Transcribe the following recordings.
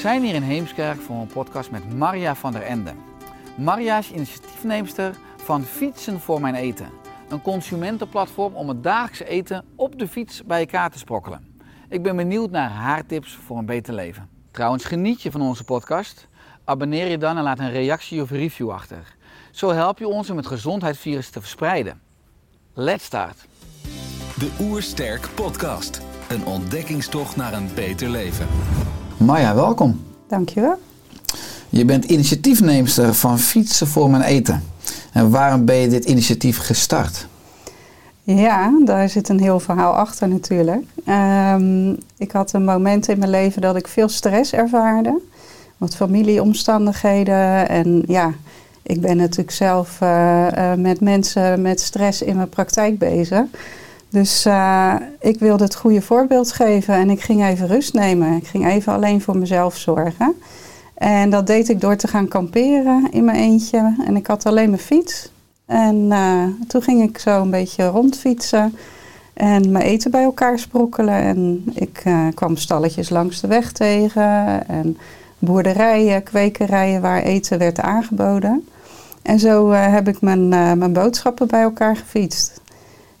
Zijn hier in Heemskerk voor een podcast met Marja van der Ende. Marja is initiatiefneemster van Fietsen voor Mijn Eten. Een consumentenplatform om het dagelijkse eten op de fiets bij elkaar te sprokkelen. Ik ben benieuwd naar haar tips voor een beter leven. Trouwens, geniet je van onze podcast? Abonneer je dan en laat een reactie of review achter. Zo help je ons om het gezondheidsvirus te verspreiden. Let's start! De Oersterk Podcast. Een ontdekkingstocht naar een beter leven. Marja, welkom. Dankjewel. Je bent initiatiefneemster van Fietsen voor Mijn Eten. En waarom ben je dit initiatief gestart? Ja, daar zit een heel verhaal achter natuurlijk. Ehm, ik had een moment in mijn leven dat ik veel stress ervaarde. Wat familieomstandigheden. En ja, ik ben natuurlijk zelf eh, eh, met mensen met stress in mijn praktijk bezig. Dus eh, ik wilde het goede voorbeeld geven en ik ging even rust nemen. Ik ging even alleen voor mezelf zorgen. En dat deed ik door te gaan kamperen in mijn eentje. En ik had alleen mijn fiets. En eh, toen ging ik zo een beetje rondfietsen en mijn eten bij elkaar sprokkelen. En ik eh, kwam stalletjes langs de weg tegen en boerderijen, kwekerijen waar eten werd aangeboden. En zo heb ik mijn, mijn boodschappen bij elkaar gefietst.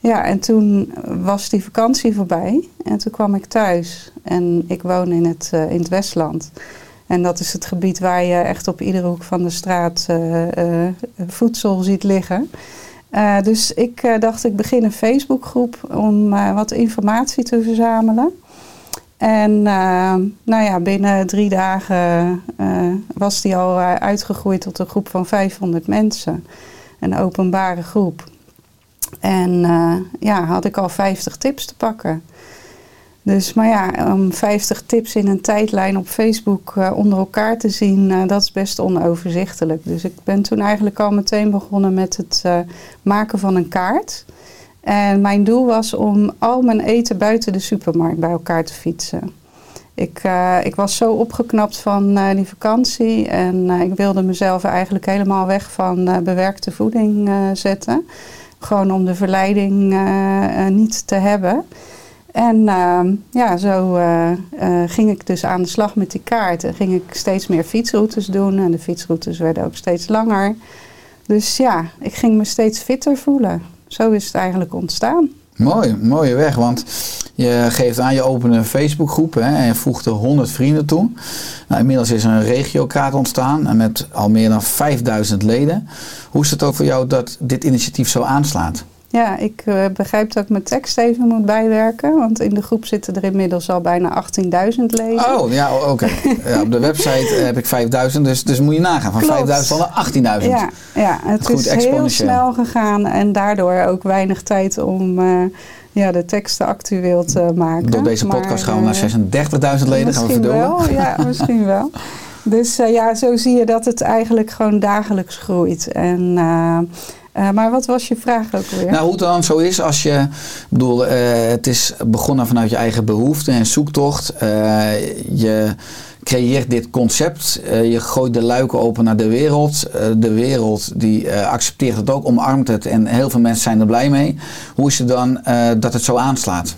Ja, en toen was die vakantie voorbij en toen kwam ik thuis. En ik woon in het, eh, in het Westland. En dat is het gebied waar je echt op iedere hoek van de straat eh, eh, voedsel ziet liggen. Dus ik dacht, ik begin een Facebookgroep om wat informatie te verzamelen. En nou ja, binnen drie dagen was die al uitgegroeid tot een groep van 500 mensen. Een openbare groep. En eh, ja, had ik al 50 tips te pakken. Dus, maar ja, om 50 tips in een tijdlijn op Facebook eh, onder elkaar te zien, eh, dat is best onoverzichtelijk. Dus ik ben toen eigenlijk al meteen begonnen met het maken van een kaart. En mijn doel was om al mijn eten buiten de supermarkt bij elkaar te fietsen. Ik, ik was zo opgeknapt van die vakantie en ik wilde mezelf eigenlijk helemaal weg van bewerkte voeding zetten. Gewoon om de verleiding eh, eh, niet te hebben. En ehm, ja, zo eh, ging ik dus aan de slag met die kaart. En ging ik steeds meer fietsroutes doen. En de fietsroutes werden ook steeds langer. Dus ja, ik ging me steeds fitter voelen. Zo is het eigenlijk ontstaan. Mooi, mooie weg, want je geeft aan je opene Facebookgroep hè, en voegt er 100 vrienden toe. Nou, inmiddels is er een regiokaart ontstaan met al meer dan 5000 leden. Hoe is het ook voor jou dat dit initiatief zo aanslaat? Ja, ik eh, begrijp dat ik mijn tekst even moet bijwerken. Want in de groep zitten er inmiddels al bijna 18.000 leden. Oh, ja, oké. Ja, op de website heb ik 5000, dus, dus moet je nagaan. Van Klopt. 5000 naar 18.000. Ja, ja het Goed is heel snel gegaan en daardoor ook weinig tijd om eh, ja, de teksten actueel te maken. Door deze Maar, podcast gaan we eh, naar 36.000 leden. Gaan we wel, ja, misschien wel. Dus eh, ja, zo zie je dat het eigenlijk gewoon dagelijks groeit. En, eh, eh, maar wat was je vraag ook weer? Nou, hoe het dan zo is als je, ik bedoel, eh, het is begonnen vanuit je eigen behoefte en zoektocht. Eh, je creëert dit concept, eh, je gooit de luiken open naar de wereld. Eh, de wereld die eh, accepteert het ook, omarmt het en heel veel mensen zijn er blij mee. Hoe is het dan dat het zo aanslaat?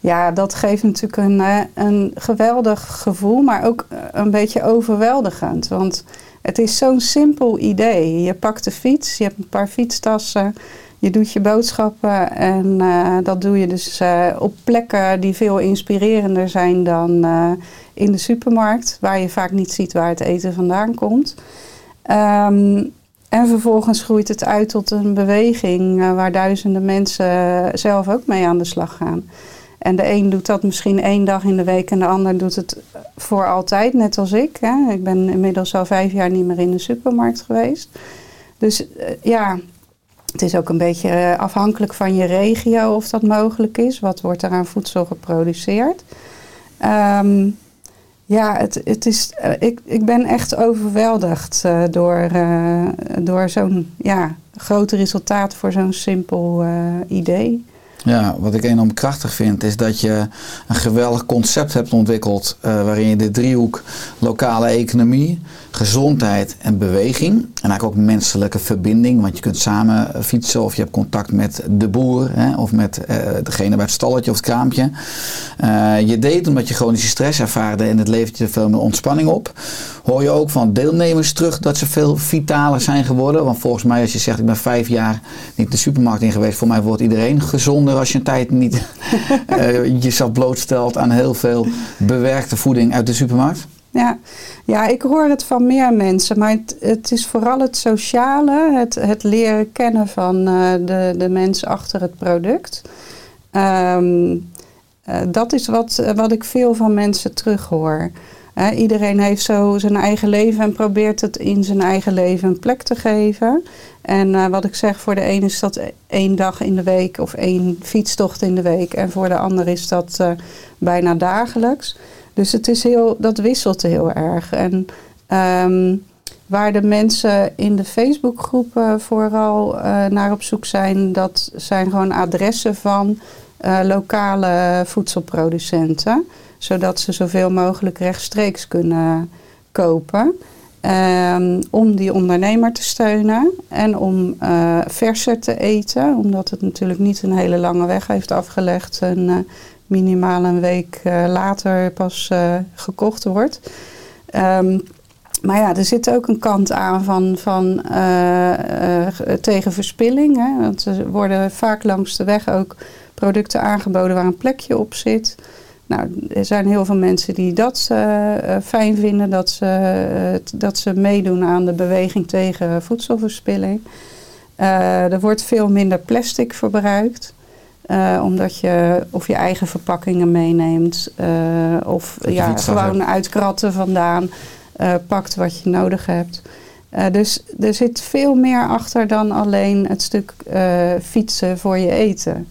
Ja, dat geeft natuurlijk een, een geweldig gevoel, maar ook een beetje overweldigend. Want het is zo'n simpel idee. Je pakt de fiets, je hebt een paar fietstassen, Je doet je boodschappen en eh, dat doe je dus eh, op plekken die veel inspirerender zijn dan eh, in de supermarkt, waar je vaak niet ziet waar het eten vandaan komt. Ehm, en vervolgens groeit het uit tot een beweging waar duizenden mensen zelf ook mee aan de slag gaan. En de een doet dat misschien één dag in de week en de ander doet het voor altijd, net als ik. Hè. Ik ben inmiddels al vijf jaar niet meer in de supermarkt geweest. Dus ja, het is ook een beetje eh, afhankelijk van je regio of dat mogelijk is. Wat wordt er aan voedsel geproduceerd? Um, ja, het, het is, eh, ik, ik ben echt overweldigd uh, door, door zo'n ja, groot resultaat voor zo'n simpel idee. Ja, wat ik enorm krachtig vind is dat je een geweldig concept hebt ontwikkeld waarin je de driehoek lokale economie, gezondheid en beweging. En eigenlijk ook menselijke verbinding. Want je kunt samen fietsen of je hebt contact met de boer. Hè, of met uh, degene bij het stalletje of het kraampje. Uh, je deed omdat je chronische stress ervaarde en het levert je veel meer ontspanning op. Hoor je ook van deelnemers terug dat ze veel vitaler zijn geworden. Want volgens mij als je zegt ik ben vijf jaar niet de supermarkt in geweest. Voor mij wordt iedereen gezonder als je een tijd niet uh, jezelf blootstelt aan heel veel bewerkte voeding uit de supermarkt. Ja. ja, ik hoor het van meer mensen, maar het, het is vooral het sociale, het, het leren kennen van uh, de, de mensen achter het product. Um, uh, dat is wat, wat ik veel van mensen terughoor. Iedereen heeft zo zijn eigen leven en probeert het in zijn eigen leven een plek te geven. En wat ik zeg, voor de een is dat één dag in de week of één fietstocht in de week. En voor de ander is dat bijna dagelijks. Dus het is heel, dat wisselt heel erg. En um, waar de mensen in de Facebookgroepen vooral uh, naar op zoek zijn, dat zijn gewoon adressen van uh, lokale voedselproducenten. Zodat ze zoveel mogelijk rechtstreeks kunnen kopen. Um, om die ondernemer te steunen en om uh, verser te eten, omdat het natuurlijk niet een hele lange weg heeft afgelegd. En, minimaal een week uh, later pas gekocht wordt. Um, maar ja, er zit ook een kant aan van, van tegen verspilling. Hè? Want er worden vaak langs de weg ook producten aangeboden waar een plekje op zit. Nou, er zijn heel veel mensen die dat fijn vinden, dat ze, dat ze meedoen aan de beweging tegen voedselverspilling. er wordt veel minder plastic verbruikt. Uh, omdat je of je eigen verpakkingen meeneemt. Of ja, gewoon uit kratten vandaan pakt wat je nodig hebt. dus er zit veel meer achter dan alleen het stuk fietsen voor je eten.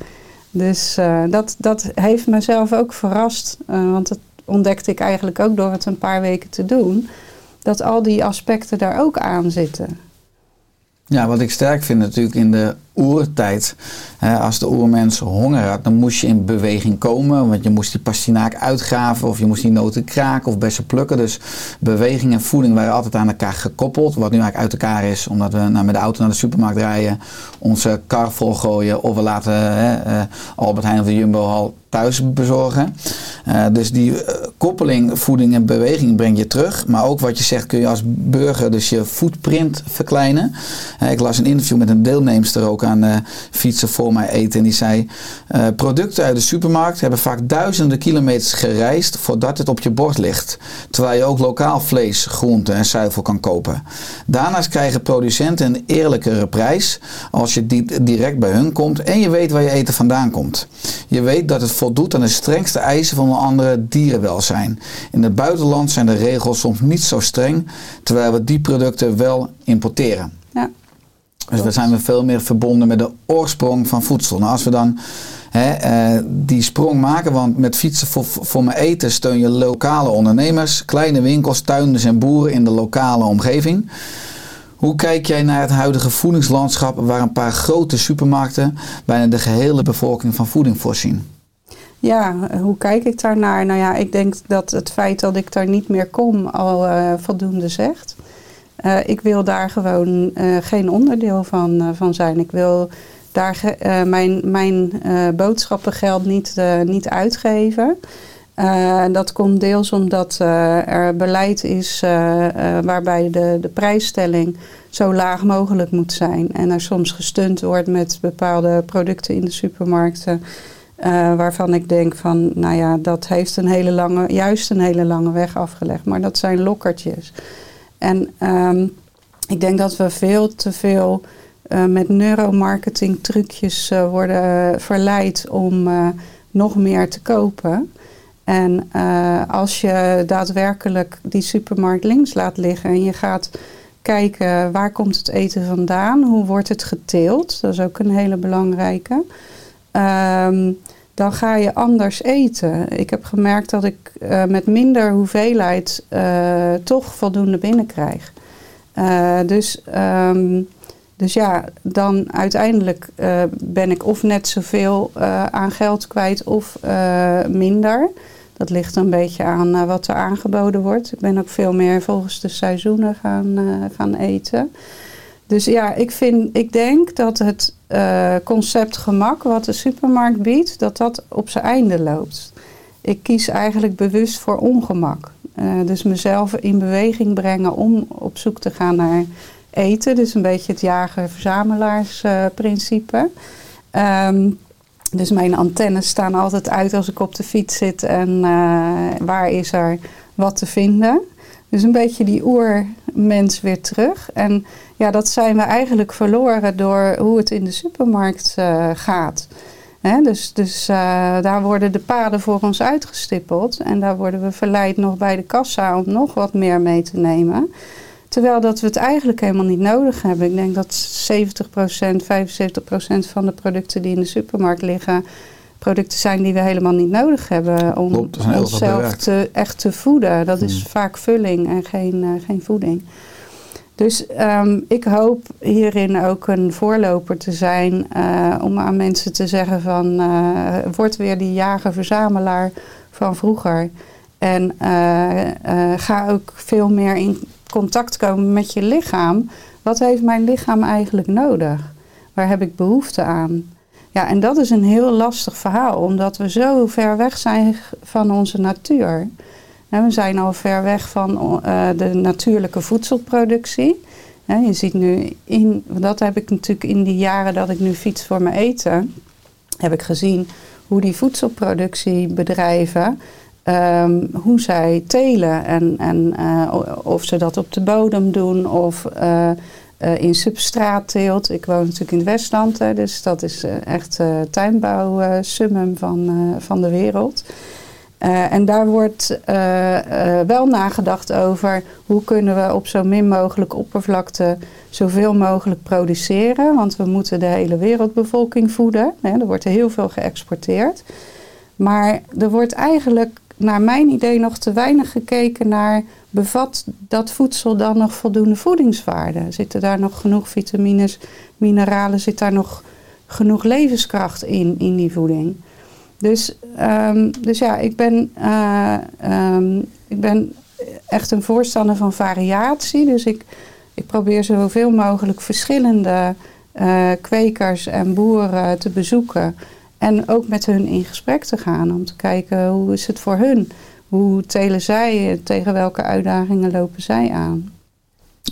Dus dat, dat heeft mezelf ook verrast. want dat ontdekte ik eigenlijk ook door het een paar weken te doen. Dat al die aspecten daar ook aan zitten. Ja, wat ik sterk vind natuurlijk in de oertijd. Hè, als de oermens honger had, dan moest je in beweging komen. Want je moest die pastinaak uitgraven of je moest die noten kraken of bessen plukken. Dus beweging en voeding waren altijd aan elkaar gekoppeld. Wat nu eigenlijk uit elkaar is, omdat we nou, met de auto naar de supermarkt rijden, onze kar volgooien of we laten hè, uh, Albert Heijn of de Jumbo al thuis bezorgen. Uh, dus die uh, koppeling voeding en beweging breng je terug. Maar ook wat je zegt kun je als burger dus je footprint verkleinen. Ik las een interview met een deelnemster ook aan uh, fietsen voor mij eten. En die zei: uh, producten uit de supermarkt hebben vaak duizenden kilometers gereisd voordat het op je bord ligt. Terwijl je ook lokaal vlees, groenten en zuivel kan kopen. Daarnaast krijgen producenten een eerlijkere prijs als je direct bij hun komt en je weet waar je eten vandaan komt. Je weet dat het voldoet aan de strengste eisen van een andere dierenwelzijn. In het buitenland zijn de regels soms niet zo streng, terwijl we die producten wel importeren. Dus we zijn we veel meer verbonden met de oorsprong van voedsel. Nou, als we dan hè, eh, die sprong maken, want met fietsen voor, voor mijn eten steun je lokale ondernemers, kleine winkels, tuinders en boeren in de lokale omgeving. Hoe kijk jij naar het huidige voedingslandschap waar een paar grote supermarkten bijna de gehele bevolking van voeding voorzien? Ja, hoe kijk ik daarnaar? Nou ja, ik denk dat het feit dat ik daar niet meer kom al uh, voldoende zegt. Uh, ik wil daar gewoon uh, geen onderdeel van, uh, van zijn. Ik wil daar mijn, mijn boodschappengeld niet, niet uitgeven. Dat komt deels omdat er beleid is waarbij de, de prijsstelling zo laag mogelijk moet zijn. En er soms gestund wordt met bepaalde producten in de supermarkten. waarvan ik denk van, nou ja, dat heeft een hele lange, juist een hele lange weg afgelegd. Maar dat zijn lokkertjes. En um, ik denk dat we veel te veel met neuromarketing trucjes worden verleid om nog meer te kopen. En als je daadwerkelijk die supermarkt links laat liggen en je gaat kijken waar komt het eten vandaan, hoe wordt het geteeld, dat is ook een hele belangrijke. Um, dan ga je anders eten. Ik heb gemerkt dat ik uh, met minder hoeveelheid uh, toch voldoende binnenkrijg. dus, um, dus ja, dan uiteindelijk ben ik of net zoveel aan geld kwijt of minder. Dat ligt een beetje aan wat er aangeboden wordt. Ik ben ook veel meer volgens de seizoenen gaan, gaan eten. Dus ja, ik, vind, ik denk dat het uh, concept gemak wat de supermarkt biedt, dat dat op zijn einde loopt. Ik kies eigenlijk bewust voor ongemak. dus mezelf in beweging brengen om op zoek te gaan naar eten. Dus een beetje het jager-verzamelaarsprincipe. Um, dus mijn antennes staan altijd uit als ik op de fiets zit en uh, waar is er wat te vinden. Dus een beetje die oermens weer terug. En ja, dat zijn we eigenlijk verloren door hoe het in de supermarkt uh, gaat. He, dus dus uh, daar worden de paden voor ons uitgestippeld. En daar worden we verleid nog bij de kassa om nog wat meer mee te nemen. Terwijl dat we het eigenlijk helemaal niet nodig hebben. Ik denk dat 70%, 75% van de producten die in de supermarkt liggen, producten zijn die we helemaal niet nodig hebben om onszelf te, echt te voeden. Dat is hmm. vaak vulling en geen, uh, geen voeding. Dus um, ik hoop hierin ook een voorloper te zijn uh, om aan mensen te zeggen van uh, word weer die jager-verzamelaar van vroeger. En ga ook veel meer in contact komen met je lichaam. Wat heeft mijn lichaam eigenlijk nodig? Waar heb ik behoefte aan? Ja, en dat is een heel lastig verhaal, omdat we zo ver weg zijn van onze natuur. We zijn al ver weg van uh, de natuurlijke voedselproductie. Je ziet nu, in, dat heb ik natuurlijk in die jaren dat ik nu fiets voor mijn eten, heb ik gezien hoe die voedselproductiebedrijven Um, hoe zij telen en, en uh, of ze dat op de bodem doen of uh, in substraatteelt. Ik woon natuurlijk in het Westland, dus dat is echt tuinbouw summum van, van de wereld. En daar wordt wel nagedacht over hoe kunnen we op zo min mogelijk oppervlakte zoveel mogelijk produceren. Want we moeten de hele wereldbevolking voeden. Hè, er wordt heel veel geëxporteerd. Maar er wordt eigenlijk naar mijn idee nog te weinig gekeken naar bevat dat voedsel dan nog voldoende voedingswaarde? Zitten daar nog genoeg vitamines, mineralen, zit daar nog genoeg levenskracht in, in die voeding? Dus, um, dus ja, ik ben, uh, um, ik ben echt een voorstander van variatie. Dus ik, ik probeer zoveel mogelijk verschillende uh, kwekers en boeren te bezoeken. En ook met hun in gesprek te gaan om te kijken hoe is het voor hun? Hoe telen zij? Tegen welke uitdagingen lopen zij aan?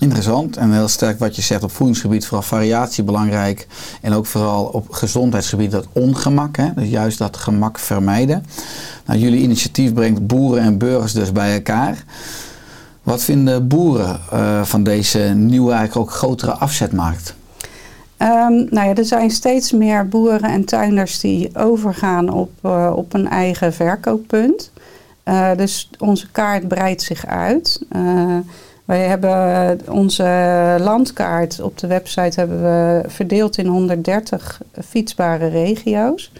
Interessant en heel sterk wat je zegt op voedingsgebied, vooral variatie belangrijk. En ook vooral op gezondheidsgebied dat ongemak, hè? dus juist dat gemak vermijden. Nou, jullie initiatief brengt boeren en burgers dus bij elkaar. Wat vinden boeren uh, van deze nieuwe, eigenlijk ook grotere afzetmarkt? Um, nou ja, er zijn steeds meer boeren en tuinders die overgaan op, uh, op een eigen verkooppunt. Uh, dus onze kaart breidt zich uit. Wij hebben onze landkaart op de website hebben we verdeeld in 130 fietsbare regio's.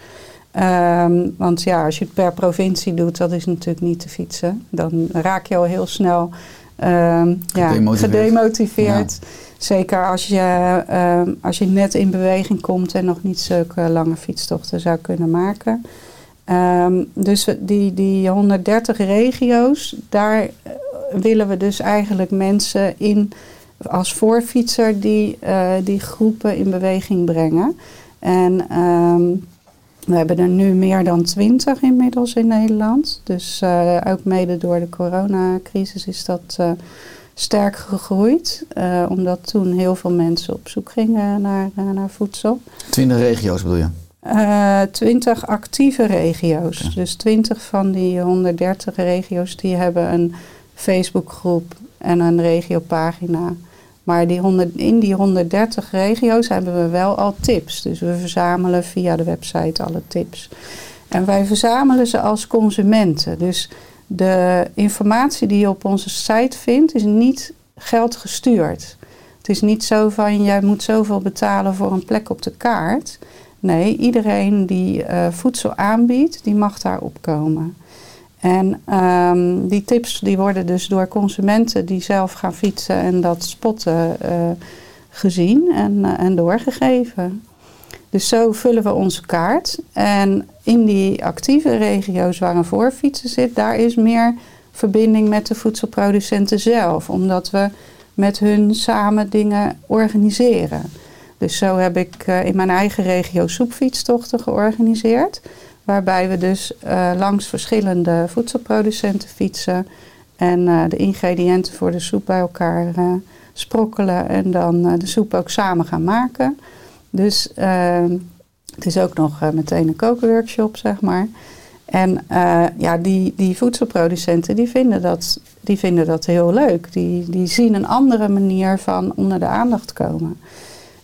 Um, want ja, als je het per provincie doet, dat is natuurlijk niet te fietsen. Dan raak je al heel snel um, gedemotiveerd. Ja, gedemotiveerd. Ja. Zeker als je, uh, als je net in beweging komt en nog niet zulke lange fietstochten zou kunnen maken. Dus die, die 130 regio's, daar eh, willen we dus eigenlijk mensen in als voorfietser die, uh, die groepen in beweging brengen. En um, We hebben er nu meer dan twintig inmiddels in Nederland. Dus eh, ook mede door de coronacrisis is dat eh, sterk gegroeid. Eh, omdat toen heel veel mensen op zoek gingen naar, eh, naar voedsel. 20 regio's bedoel je? Eh, 20 actieve regio's. Dus 20 van die 130 regio's die hebben een Facebookgroep en een regiopagina. Maar die 100, in die 130 regio's hebben we wel al tips. Dus we verzamelen via de website alle tips. En wij verzamelen ze als consumenten. Dus de informatie die je op onze site vindt, is niet geldgestuurd. Het is niet zo van jij moet zoveel betalen voor een plek op de kaart. Nee, iedereen die eh, voedsel aanbiedt, die mag daarop komen. En ehm, die tips die worden dus door consumenten die zelf gaan fietsen en dat spotten eh, gezien en, eh, en doorgegeven. Dus zo vullen we onze kaart. En in die actieve regio's waar een voorfietser zit, daar is meer verbinding met de voedselproducenten zelf. Omdat we met hun samen dingen organiseren. Dus zo heb ik eh, in mijn eigen regio soepfietstochten georganiseerd. Waarbij we dus eh, langs verschillende voedselproducenten fietsen. En eh, de ingrediënten voor de soep bij elkaar eh, sprokkelen. En dan de soep ook samen gaan maken. Dus eh, het is ook nog meteen een kookworkshop, zeg maar. En ja, die, die voedselproducenten die vinden, dat, die vinden dat heel leuk. Die, die zien een andere manier van onder de aandacht komen.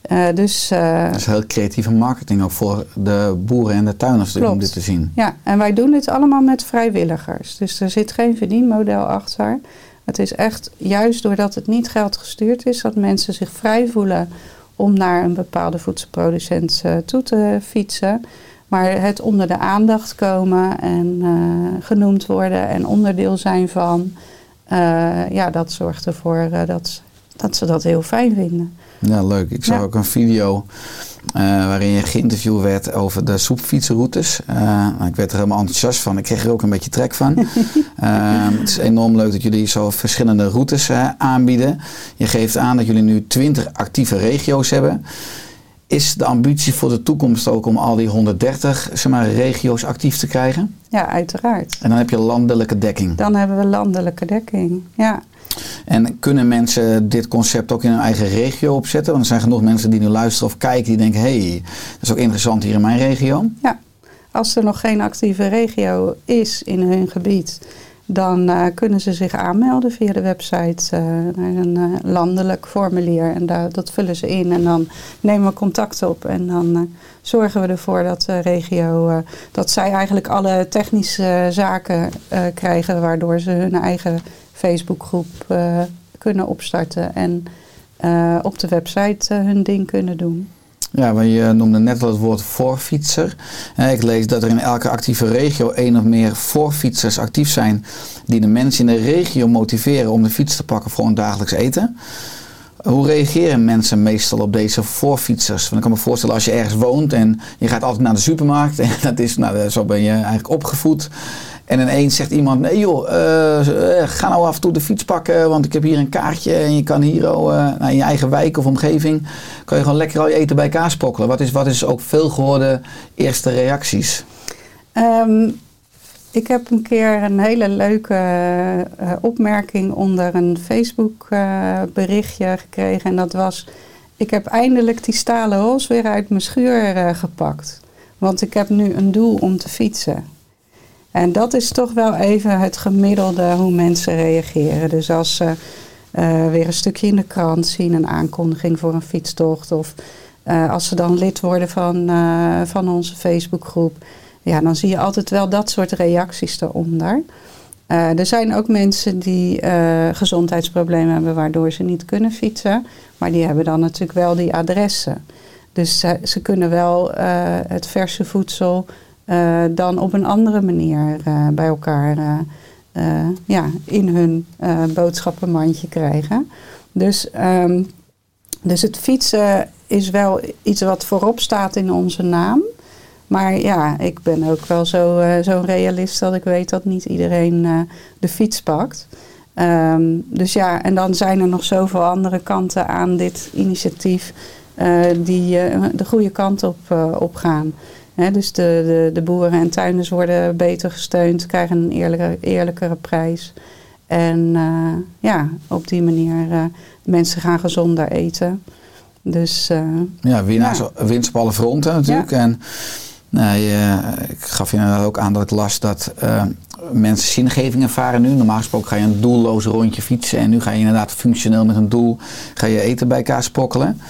Eh, dus eh, Dat is heel creatieve marketing ook voor de boeren en de tuinders om dit te zien. ja, en wij doen dit allemaal met vrijwilligers. Dus er zit geen verdienmodel achter. Het is echt juist doordat het niet geld gestuurd is, dat mensen zich vrij voelen om naar een bepaalde voedselproducent eh, toe te fietsen. Maar het onder de aandacht komen en genoemd worden en onderdeel zijn van, ja, dat zorgt ervoor dat, dat ze dat heel fijn vinden. Ja, leuk. Ik zag Ja. ook een video eh, waarin je geïnterviewd werd over de soepfietsenroutes. Eh, nou, ik werd er helemaal enthousiast van. Ik kreeg er ook een beetje trek van. Ehm, het is enorm leuk dat jullie zo verschillende routes eh, aanbieden. Je geeft aan dat jullie nu 20 actieve regio's hebben. Is de ambitie voor de toekomst ook om al die 130 zeg maar, regio's actief te krijgen? Ja, uiteraard. En dan heb je landelijke dekking. Dan hebben we landelijke dekking. Ja. En kunnen mensen dit concept ook in hun eigen regio opzetten? Want er zijn genoeg mensen die nu luisteren of kijken die denken: hé, hey, dat is ook interessant hier in mijn regio. Ja, als er nog geen actieve regio is in hun gebied, dan eh, kunnen ze zich aanmelden via de website eh, naar een eh, landelijk formulier. En daar, dat vullen ze in en dan nemen we contact op. En dan zorgen we ervoor dat de regio, dat zij eigenlijk alle technische zaken krijgen, waardoor ze hun eigen Facebookgroep eh, kunnen opstarten en eh, op de website eh, hun ding kunnen doen. Ja, want je noemde net al het woord voorfietser. Ik lees dat er in elke actieve regio één of meer voorfietsers actief zijn die de mensen in de regio motiveren om de fiets te pakken voor hun dagelijks eten. Hoe reageren mensen meestal op deze voorfietsers? Want ik kan me voorstellen als je ergens woont en je gaat altijd naar de supermarkt en dat is, nou, zo ben je eigenlijk opgevoed. En ineens zegt iemand, nee joh, eh, eh, ga nou af en toe de fiets pakken, want ik heb hier een kaartje en je kan hier oh, eh, nou, in je eigen wijk of omgeving, kan je gewoon lekker al je eten bij elkaar sprokkelen. Wat is, wat is ook veel geworden eerste reacties? Ehm, ik heb een keer een hele leuke opmerking onder een Facebook eh, berichtje gekregen. En dat was, ik heb eindelijk die stalen rols weer uit mijn schuur gepakt. Want ik heb nu een doel om te fietsen. En dat is toch wel even het gemiddelde hoe mensen reageren. Dus als ze eh, weer een stukje in de krant zien, een aankondiging voor een fietstocht. Of eh, als ze dan lid worden van, eh, van onze Facebookgroep. Ja, dan zie je altijd wel dat soort reacties eronder. Er zijn ook mensen die gezondheidsproblemen hebben waardoor ze niet kunnen fietsen. Maar die hebben dan natuurlijk wel die adressen. Dus ze, ze kunnen wel het verse voedsel eh, dan op een andere manier eh, bij elkaar eh, ja, in hun boodschappenmandje krijgen. Dus, ehm, dus het fietsen is wel iets wat voorop staat in onze naam. Maar ja, ik ben ook wel zo, zo'n realist dat ik weet dat niet iedereen de fiets pakt. Ehm, dus ja, en dan zijn er nog zoveel andere kanten aan dit initiatief die de goede kant op, op gaan. Dus de, de, de boeren en tuinders worden beter gesteund, krijgen een eerlijke, eerlijkere prijs. En eh, ja, op die manier uh, mensen gaan gezonder eten. Dus, uh, ja, winnaars, ja. winst op alle fronten natuurlijk. Ja. En nou, je, ik gaf je inderdaad ook aan dat ik las dat mensen zingeving ervaren nu. Normaal gesproken ga je een doelloos rondje fietsen en nu ga je inderdaad functioneel met een doel ga je eten bij elkaar sprokkelen.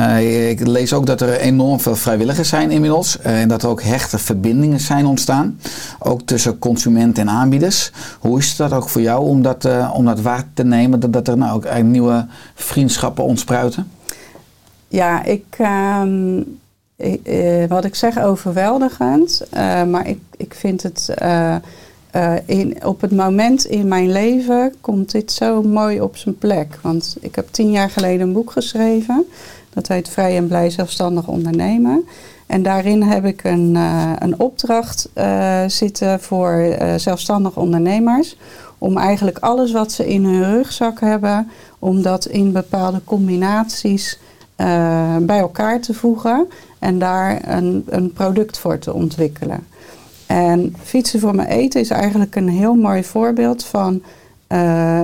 Uh, ik lees ook dat er enorm veel vrijwilligers zijn inmiddels. Uh, en dat er ook hechte verbindingen zijn ontstaan. Ook tussen consument en aanbieders. Hoe is dat ook voor jou om dat, uh, om dat waar te nemen? Dat, dat er nou ook nieuwe vriendschappen ontspruiten? Ja, ik, ik wat ik zeg overweldigend. maar ik, ik vind het... in, op het moment in mijn leven komt dit zo mooi op zijn plek. Want ik heb tien jaar geleden een boek geschreven. Dat heet Vrij en Blij Zelfstandig Ondernemen. En daarin heb ik een, uh, een opdracht uh, zitten voor uh, zelfstandig ondernemers. Om eigenlijk alles wat ze in hun rugzak hebben, om dat in bepaalde combinaties bij elkaar te voegen. En daar een, een product voor te ontwikkelen. En fietsen voor mijn eten is eigenlijk een heel mooi voorbeeld van uh,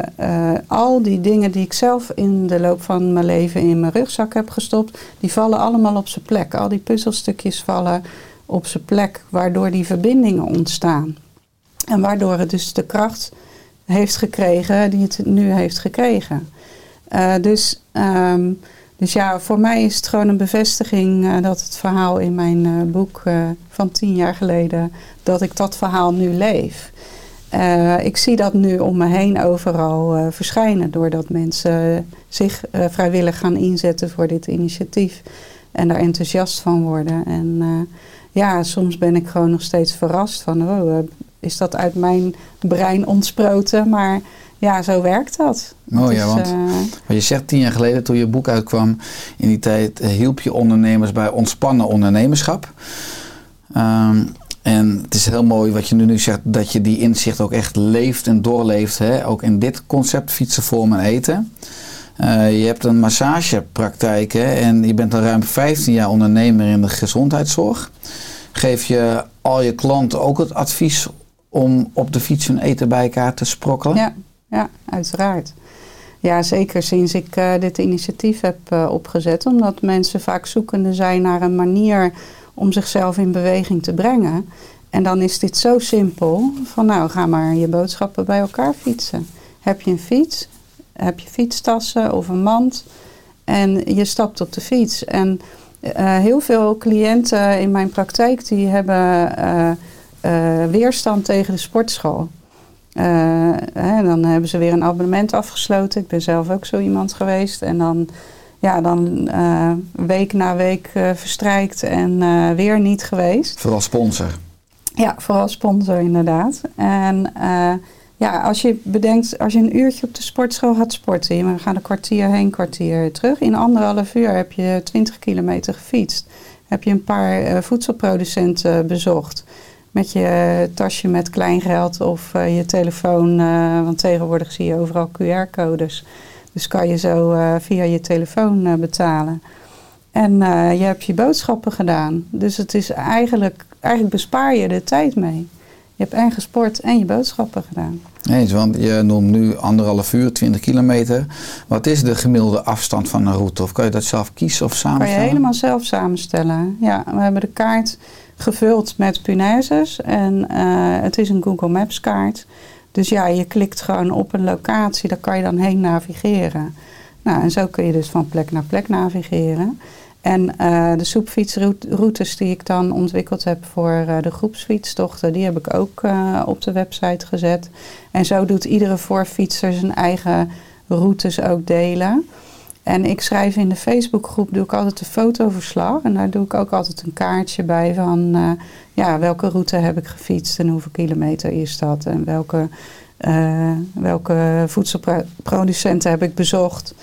al die dingen die ik zelf in de loop van mijn leven in mijn rugzak heb gestopt, die vallen allemaal op zijn plek. Al die puzzelstukjes vallen op zijn plek, waardoor die verbindingen ontstaan. En waardoor het dus de kracht heeft gekregen die het nu heeft gekregen. Uh, dus, um, dus ja, voor mij is het gewoon een bevestiging dat het verhaal in mijn boek van tien jaar geleden, dat ik dat verhaal nu leef. Uh, ik zie dat nu om me heen overal uh, verschijnen, doordat mensen zich uh, vrijwillig gaan inzetten voor dit initiatief en daar enthousiast van worden. En ja, soms ben ik gewoon nog steeds verrast van, oh, is dat uit mijn brein ontsproten? Maar ja, zo werkt dat. Oh ja, want wat je zegt tien jaar geleden toen je boek uitkwam, in die tijd hielp je ondernemers bij ontspannen ondernemerschap. Um, en het is heel mooi wat je nu zegt, dat je die inzicht ook echt leeft en doorleeft. Hè? Ook in dit concept fietsen, vormen en eten. Uh, je hebt een massagepraktijk hè? en je bent al ruim 15 jaar ondernemer in de gezondheidszorg. Geef je al je klanten ook het advies om op de fiets hun eten bij elkaar te sprokkelen? Ja, ja uiteraard. Ja, zeker sinds ik uh, dit initiatief heb uh, opgezet. Omdat mensen vaak zoekende zijn naar een manier om zichzelf in beweging te brengen. En dan is dit zo simpel van nou ga maar je boodschappen bij elkaar fietsen. Heb je een fiets, heb je fietstassen of een mand en je stapt op de fiets. En uh, heel veel cliënten in mijn praktijk die hebben uh, uh, weerstand tegen de sportschool. Hè, dan hebben ze weer een abonnement afgesloten. Ik ben zelf ook zo iemand geweest. En dan ja, dan uh, week na week uh, verstrijkt en uh, weer niet geweest. Vooral sponsor. Ja, vooral sponsor inderdaad. En ja, als je bedenkt, als je een uurtje op de sportschool gaat sporten, je gaat een kwartier heen, kwartier terug. In anderhalf uur heb je 20 kilometer gefietst. Heb je een paar voedselproducenten bezocht met je tasje met kleingeld of je telefoon, want tegenwoordig zie je overal QR-codes. Dus kan je zo uh, via je telefoon uh, betalen. En uh, je hebt je boodschappen gedaan. Dus het is eigenlijk, eigenlijk bespaar je de tijd mee. Je hebt en gesport en je boodschappen gedaan. Nee, want je noemt nu anderhalf uur, 20 kilometer. Wat is de gemiddelde afstand van een route? Of kan je dat zelf kiezen of samenstellen? Kan je helemaal zelf samenstellen. Ja, we hebben de kaart gevuld met punaises. En het is een Google Maps kaart. Dus ja, je klikt gewoon op een locatie, daar kan je dan heen navigeren. Nou, en zo kun je dus van plek naar plek navigeren. En uh, de soepfietsroutes die ik dan ontwikkeld heb voor uh, de groepsfietstochten, die heb ik ook uh, op de website gezet. En zo doet iedere voorfietser zijn eigen routes ook delen. En ik schrijf in de Facebookgroep, doe ik altijd een fotoverslag. En daar doe ik ook altijd een kaartje bij van uh, ja, welke route heb ik gefietst en hoeveel kilometer is dat. En welke, uh, welke voedselproducenten heb ik bezocht.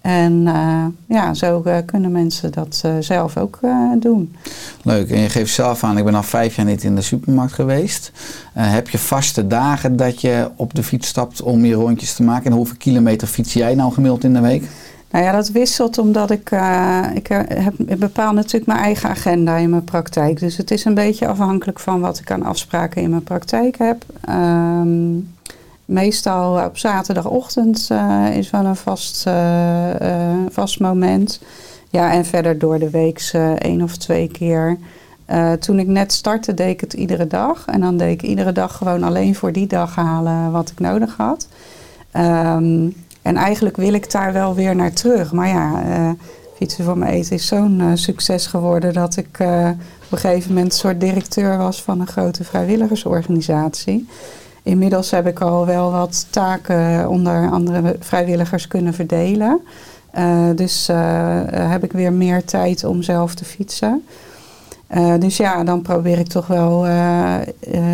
En uh, ja, zo kunnen mensen dat zelf ook doen. Leuk. En je geeft zelf aan, ik ben al vijf jaar niet in de supermarkt geweest. heb je vaste dagen dat je op de fiets stapt om je rondjes te maken? En hoeveel kilometer fiets jij nou gemiddeld in de week? Nou ja, dat wisselt omdat ik, eh, ik eh, heb, bepaal natuurlijk mijn eigen agenda in mijn praktijk. Dus het is een beetje afhankelijk van wat ik aan afspraken in mijn praktijk heb. Ehm, meestal op zaterdagochtend eh, is wel een vast, vast moment. Ja, en verder door de week één of twee keer. Toen ik net startte, deed ik het iedere dag. En dan deed ik iedere dag gewoon alleen voor die dag halen wat ik nodig had. Ehm, en eigenlijk wil ik daar wel weer naar terug. Maar ja, eh, fietsen voor mijn eten is zo'n eh, succes geworden dat ik eh, op een gegeven moment soort directeur was van een grote vrijwilligersorganisatie. Inmiddels heb ik al wel wat taken onder andere vrijwilligers kunnen verdelen. Dus heb ik weer meer tijd om zelf te fietsen. Dus ja, dan probeer ik toch wel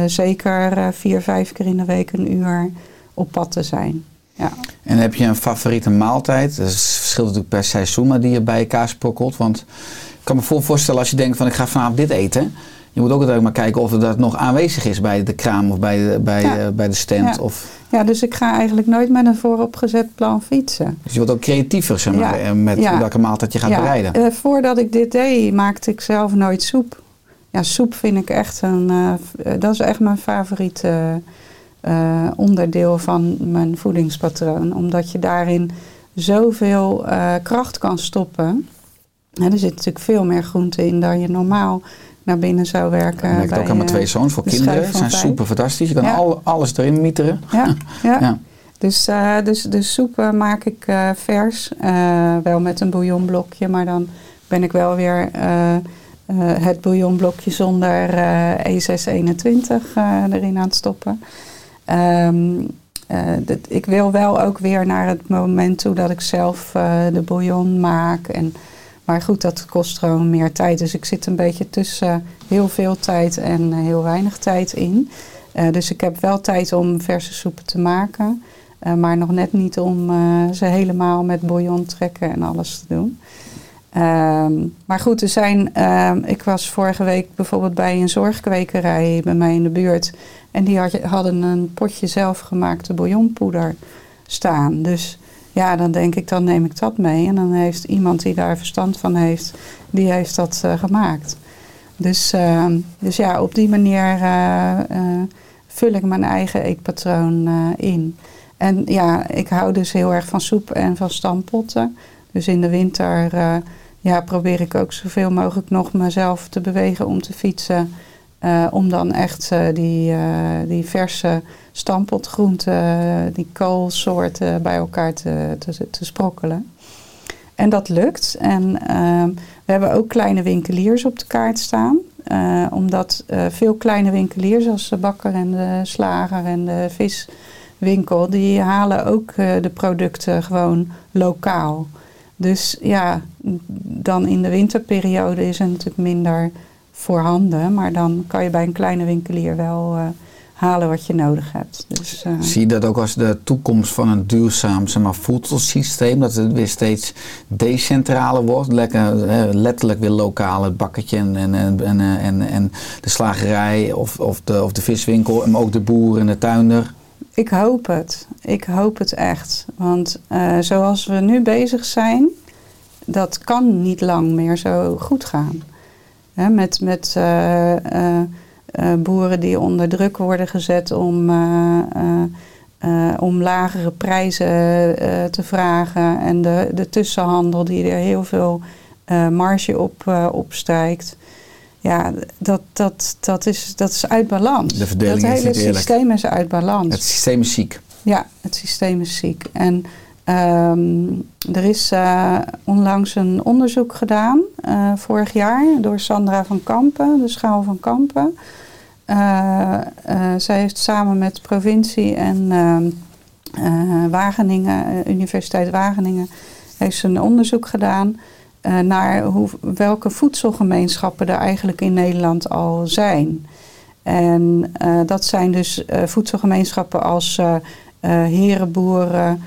zeker vier, vijf keer in de week een uur op pad te zijn. Ja. En heb je een favoriete maaltijd? Dat verschilt natuurlijk per seizoen, maar die je bij elkaar sprokkelt. Want ik kan me voor- voorstellen als je denkt van ik ga vanavond dit eten. Je moet ook altijd maar kijken of dat nog aanwezig is bij de kraam of bij de, bij, Ja. eh, bij de stand. Ja. Of, ja, dus ik ga eigenlijk nooit met een vooropgezet plan fietsen. dus je wordt ook creatiever zeg maar, Ja. eh, met welke maaltijd je gaat ja, bereiden. eh, voordat ik dit deed, maakte ik zelf nooit soep. Ja, soep vind ik echt een. dat is echt mijn favoriete eh, onderdeel van mijn voedingspatroon. Omdat je daarin zoveel eh, kracht kan stoppen. Er zit natuurlijk veel meer groente in dan je normaal naar binnen zou werken. ik bij, ook aan mijn eh, twee zoons voor de kinderen. zijn super fantastisch. Je kan Ja. al, alles erin mieteren. Ja, ja. Ja. Dus, eh, dus de soepen maak ik eh, vers. eh, wel met een bouillonblokje, maar dan ben ik wel weer eh, eh, het bouillonblokje zonder eh E621 eh, erin aan het stoppen. Ehm, eh, dit- ik wil wel ook weer naar het moment toe dat ik zelf eh, de bouillon maak. En, maar goed, dat kost gewoon meer tijd. Dus ik zit een beetje tussen heel veel tijd en heel weinig tijd in. Eh, dus ik heb wel tijd om verse soepen te maken. maar nog net niet om ze helemaal met bouillon trekken en alles te doen. Ehm, maar goed, er zijn. ehm, ik was vorige week bijvoorbeeld bij een zorgkwekerij bij mij in de buurt. En die had, hadden een potje zelfgemaakte bouillonpoeder staan. Dus ja, dan denk ik, dan neem ik dat mee. En dan heeft iemand die daar verstand van heeft, die heeft dat eh, gemaakt. Dus, ehm, dus ja, op die manier eh, eh, vul ik mijn eigen eetpatroon in. En ja, ik hou dus heel erg van soep en van stampotten. Dus in de winter ja, probeer ik ook zoveel mogelijk nog mezelf te bewegen om te fietsen. Eh, om dan echt eh, die, die verse stampotgroenten, die koolsoorten bij elkaar te, te, sprokkelen. En dat lukt. En ehm, we hebben ook kleine winkeliers op de kaart staan. Omdat veel kleine winkeliers, zoals de bakker en de slager en de viswinkel, die halen ook de producten gewoon lokaal. Dus ja, dan in de winterperiode is er natuurlijk minder voorhanden. Maar dan kan je bij een kleine winkelier wel eh, halen wat je nodig hebt. Dus, eh, Zie je dat ook als de toekomst van een duurzaam zeg maar, voedselsysteem? Dat het weer steeds decentraler wordt. Lekker, eh, letterlijk weer lokaal het bakketje en, en, en, en, en, de slagerij of, of, de, of de viswinkel. Maar ook de boer en de tuinder. Ik hoop het. Ik hoop het echt. Want zoals we nu bezig zijn, dat kan niet lang meer zo goed gaan. Hè, met met eh, eh, eh, boeren die onder druk worden gezet om, om lagere prijzen te vragen. En de, de tussenhandel die er heel veel marge op opstrijkt. Ja, dat, dat, dat, is, dat is uit balans. De verdeling dat is hele niet systeem is uit balans. Het systeem is ziek. Ja, het systeem is ziek. En ehm, er is uh, onlangs een onderzoek gedaan, uh, vorig jaar, door Sandra van Kampen, de Schaal van Kampen. Uh, zij heeft samen met provincie en ehm, Wageningen, Universiteit Wageningen, heeft een onderzoek gedaan naar hoe, welke voedselgemeenschappen er eigenlijk in Nederland al zijn. En dat zijn dus voedselgemeenschappen als herenboeren,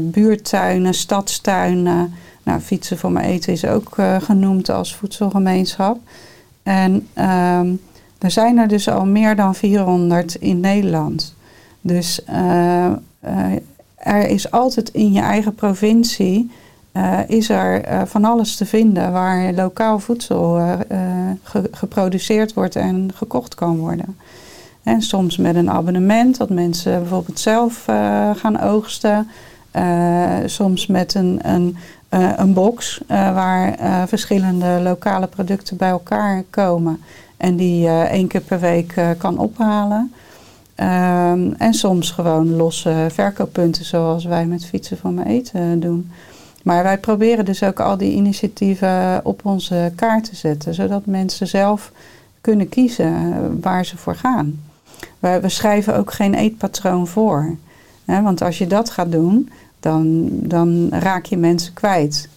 buurtuinen, stadstuinen. Nou, fietsen voor mijn eten is ook genoemd als voedselgemeenschap. En er zijn er dus al meer dan 400 in Nederland. Dus er is altijd in je eigen provincie eh, is er eh, van alles te vinden waar lokaal voedsel eh, eh, ge- geproduceerd wordt en gekocht kan worden. En soms met een abonnement, dat mensen bijvoorbeeld zelf eh, gaan oogsten. Eh, soms met een, een, eh, een box waar verschillende lokale producten bij elkaar komen. En die één keer per week kan ophalen. Ehm, en soms gewoon losse verkooppunten zoals wij met Fietsen voor mijn eten doen. Maar wij proberen dus ook al die initiatieven op onze kaart te zetten. Zodat mensen zelf kunnen kiezen waar ze voor gaan. We, we schrijven ook geen eetpatroon voor. Hè, want als je dat gaat doen, dan, dan raak je mensen kwijt.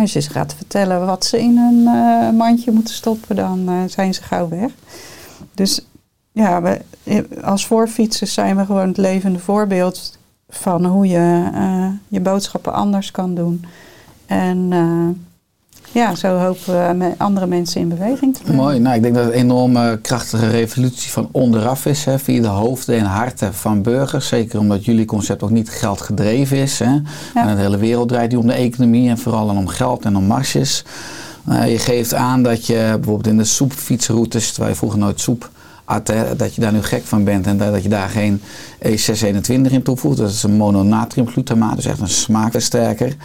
Als je ze gaat vertellen wat ze in een eh, mandje moeten stoppen, dan eh, zijn ze gauw weg. Dus ja, we, als voorfietsers zijn we gewoon het levende voorbeeld van hoe je eh, je boodschappen anders kan doen. En eh, ja, zo hopen we me- andere mensen in beweging te brengen. Mooi. Nou, ik denk dat het een enorme krachtige revolutie van onderaf is. Hè, via de hoofden en harten van burgers. Zeker omdat jullie concept ook niet geldgedreven is. Hè. En de hele wereld draait nu om de economie en vooral dan om geld en om marges. Eh, je geeft aan dat je bijvoorbeeld in de soepfietsroutes, terwijl je vroeger nooit soep at, hè, dat je daar nu gek van bent en dat dat je daar geen E621 in toevoegt. Dat is een mononatriumglutamaat, dus echt een smaakversterker.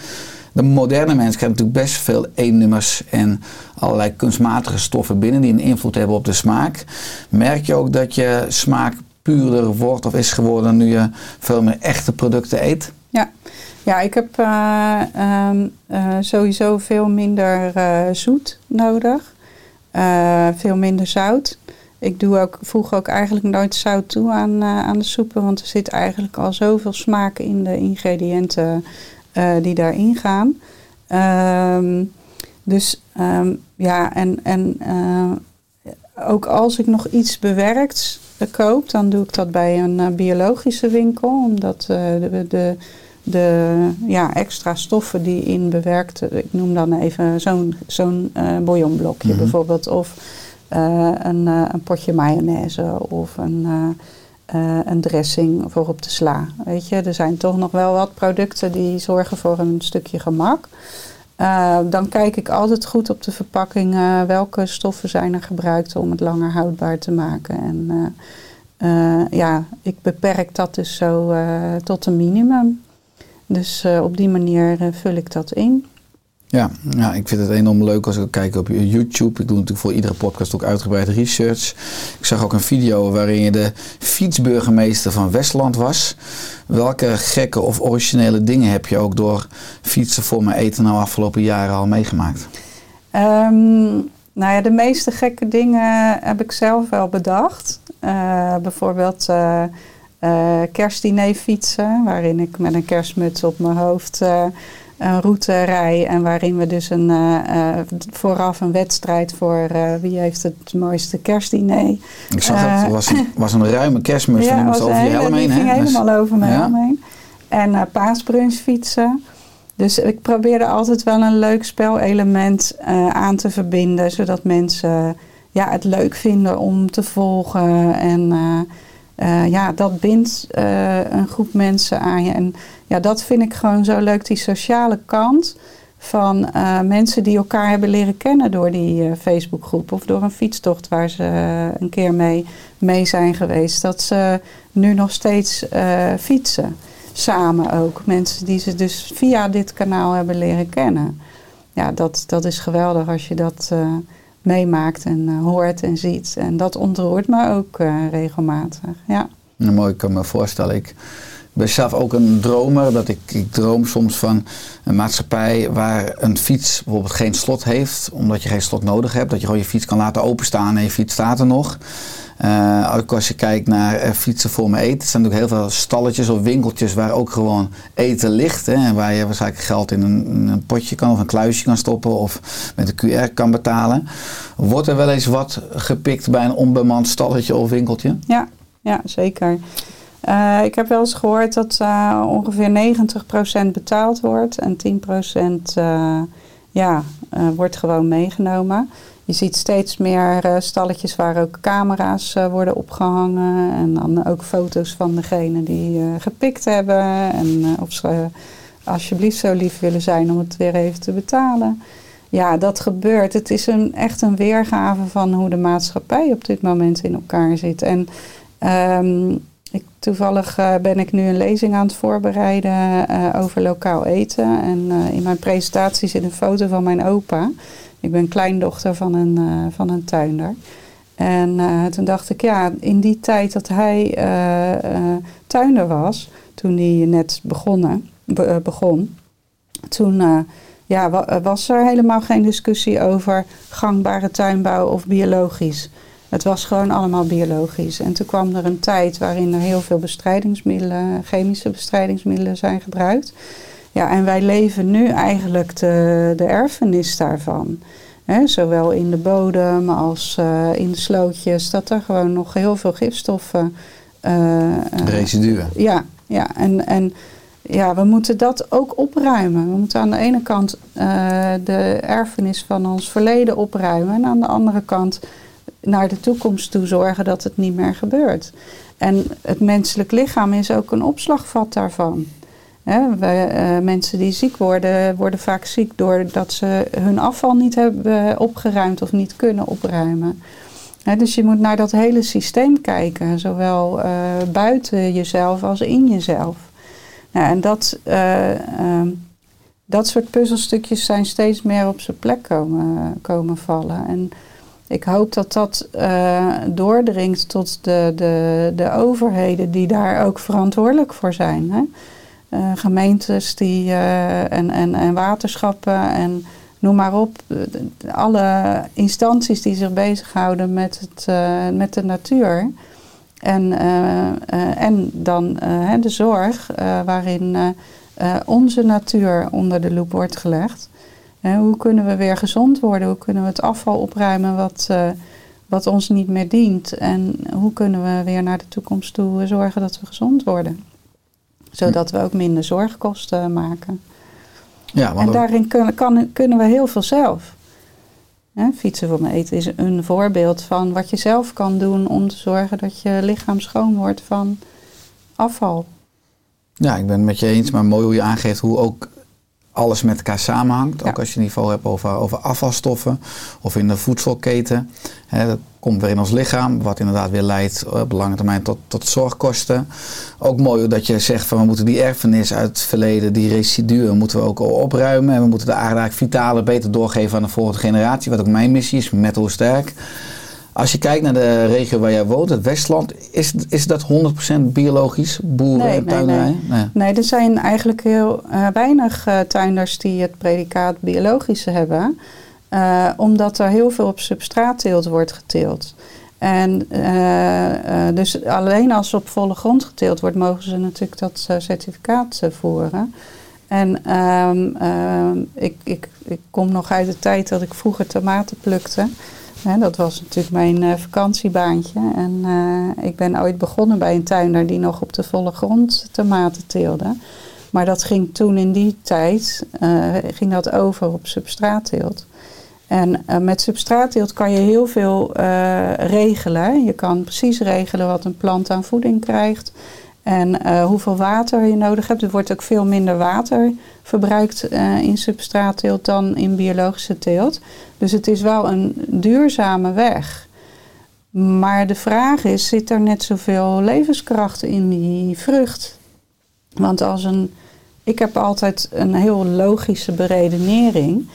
De moderne mens krijgt natuurlijk best veel E-nummers en allerlei kunstmatige stoffen binnen die een invloed hebben op de smaak. Merk je ook dat je smaak puurder wordt of is geworden nu je veel meer echte producten eet? Ja, ja ik heb eh, ehm, eh, sowieso veel minder eh, zoet nodig. Veel minder zout. Ik doe ook, voeg ook eigenlijk nooit zout toe aan, aan de soepen, want er zit eigenlijk al zoveel smaak in de ingrediënten eh, die daarin gaan. Ehm, dus ehm, ja, en, en eh, ook als ik nog iets bewerkt eh, koop, dan doe ik dat bij een biologische winkel, omdat de, de, de ja, extra stoffen die in bewerkt, ik noem dan even zo'n zo'n bouillonblokje Mhm. bijvoorbeeld, of een, een potje mayonaise of een, eh, een dressing voor op de sla. Weet je, er zijn toch nog wel wat producten die zorgen voor een stukje gemak. Eh, dan kijk ik altijd goed op de verpakking eh, welke stoffen zijn er gebruikt om het langer houdbaar te maken. En ja, ik beperk dat dus zo tot een minimum. Dus op die manier vul ik dat in. Ja, ja, ik vind het enorm leuk als ik kijk op YouTube. Ik doe natuurlijk voor iedere podcast ook uitgebreid research. Ik zag ook een video waarin je de fietsburgemeester van Westland was. Welke gekke of originele dingen heb je ook door fietsen voor mijn eten nou afgelopen jaren al meegemaakt? Ehm, nou ja, de meeste gekke dingen heb ik zelf wel bedacht. Eh, bijvoorbeeld eh, kerstdiner fietsen, waarin ik met een kerstmuts op mijn hoofd een route rij. En waarin we dus een, eh, eh, vooraf een wedstrijd voor eh, wie heeft het mooiste kerstdiner. Ik zag Eh, het, was een, was een ruime en moest was over je helm heen. Ging? Dus- helemaal over mijn ja. helm heen. En paasbrunch fietsen. Dus ik probeerde altijd wel een leuk spelelement aan te verbinden. Zodat mensen ja, het leuk vinden om te volgen. En eh, ja, dat bindt eh, een groep mensen aan je. En ja, dat vind ik gewoon zo leuk. Die sociale kant van eh, mensen die elkaar hebben leren kennen door die Facebookgroep. Of door een fietstocht waar ze een keer mee, mee zijn geweest. Dat ze nu nog steeds fietsen. Samen ook. Mensen die ze dus via dit kanaal hebben leren kennen. Ja, dat, dat is geweldig als je dat meemaakt en eh, hoort en ziet. En dat ontroert me ook eh, regelmatig. Ja. Nou, mooi, ik kan me voorstellen. Ik ben zelf ook een dromer. Dat ik, ik droom soms van een maatschappij waar een fiets bijvoorbeeld geen slot heeft. Omdat je geen slot nodig hebt. Dat je gewoon je fiets kan laten openstaan en je fiets staat er nog. Eh, ook als je kijkt naar eh, fietsen voor me eten. Er zijn natuurlijk heel veel stalletjes of winkeltjes waar ook gewoon eten ligt. Hè, en waar je waarschijnlijk geld in een, een potje kan of een kluisje kan stoppen. Of met een QR kan betalen. Wordt er wel eens wat gepikt bij een onbemand stalletje of winkeltje? Ja, ja zeker. Eh, ik heb wel eens gehoord dat ongeveer 90% betaald wordt en 10% eh, ja, wordt gewoon meegenomen. Je ziet steeds meer eh, stalletjes waar ook camera's eh, worden opgehangen. En dan ook foto's van degene die eh, gepikt hebben. En of ze alsjeblieft zo lief willen zijn om het weer even te betalen. Ja, dat gebeurt. Het is een, echt een weergave van hoe de maatschappij op dit moment in elkaar zit. En ehm, toevallig ben ik nu een lezing aan het voorbereiden over lokaal eten. En in mijn presentatie zit een foto van mijn opa. Ik ben kleindochter van een, van een tuinder. En toen dacht ik, ja, in die tijd dat hij tuinder was, toen hij net begonnen, begon, toen ja, was er helemaal geen discussie over gangbare tuinbouw of biologisch. Het was gewoon allemaal biologisch. En toen kwam er een tijd waarin er heel veel bestrijdingsmiddelen, chemische bestrijdingsmiddelen zijn gebruikt. Ja, en wij leven nu eigenlijk de, de erfenis daarvan. zowel in de bodem als uh, in de slootjes, dat er gewoon nog heel veel gifstoffen. Uh, Residuen. Ja, ja en, en ja, we moeten dat ook opruimen. We moeten aan de ene kant de erfenis van ons verleden opruimen. En aan de andere kant naar de toekomst toe zorgen dat het niet meer gebeurt. En het menselijk lichaam is ook een opslagvat daarvan. We, uh, mensen die ziek worden, worden vaak ziek doordat ze hun afval niet hebben opgeruimd of niet kunnen opruimen. dus je moet naar dat hele systeem kijken, zowel uh, buiten jezelf als in jezelf. Nou, en dat, uh, dat soort puzzelstukjes zijn steeds meer op zijn plek komen, komen vallen. En ik hoop dat dat doordringt tot de, de, de overheden die daar ook verantwoordelijk voor zijn. Hè? Uh, gemeentes die, uh, en, en, en waterschappen en noem maar op. Alle instanties die zich bezighouden met, het, met de natuur. En, en dan de zorg waarin onze natuur onder de loep wordt gelegd hoe kunnen we weer gezond worden? Hoe kunnen we het afval opruimen wat, wat ons niet meer dient? En hoe kunnen we weer naar de toekomst toe zorgen dat we gezond worden? Zodat we ook minder zorgkosten maken. Ja, en daarin kunnen, kan, kunnen we heel veel zelf. fietsen voor mijn eten is een voorbeeld van wat je zelf kan doen om te zorgen dat je lichaam schoon wordt van afval. Ja, ik ben het met je eens, maar mooi hoe je aangeeft hoe ook alles met elkaar samenhangt. Ook als je niveau hebt over, over afvalstoffen of in de voedselketen. Hè, dat komt weer in ons lichaam, wat inderdaad weer leidt eh, op lange termijn tot, tot zorgkosten. Ook mooi dat je zegt van we moeten die erfenis uit het verleden, die residuen, moeten we ook opruimen. En we moeten de eigenlijk vitale beter doorgeven aan de volgende generatie. Wat ook mijn missie is, met hoe sterk. Als je kijkt naar de regio waar jij woont, het Westland, is, is dat 100% biologisch, boeren nee, en? Nee, nee. nee, er zijn eigenlijk heel uh, weinig uh, tuinders die het predicaat biologische hebben. Uh, omdat er heel veel op substraatteelt wordt geteeld. En dus alleen als op volle grond geteeld wordt, mogen ze natuurlijk dat certificaat voeren. En um, ik, ik, ik kom nog uit de tijd dat ik vroeger tomaten plukte dat was natuurlijk mijn uh, vakantiebaantje. En uh, ik ben ooit begonnen bij een tuinder die nog op de volle grond tomaten teelde. Maar dat ging toen in die tijd uh, ging dat over op substraatteelt. En met substraatteelt kan je heel veel regelen. Je kan precies regelen wat een plant aan voeding krijgt. En hoeveel water je nodig hebt. Er wordt ook veel minder water verbruikt in substraatteelt dan in biologische teelt. Dus het is wel een duurzame weg. Maar de vraag is, zit er net zoveel levenskracht in die vrucht? Want als een, ik heb altijd een heel logische beredenering.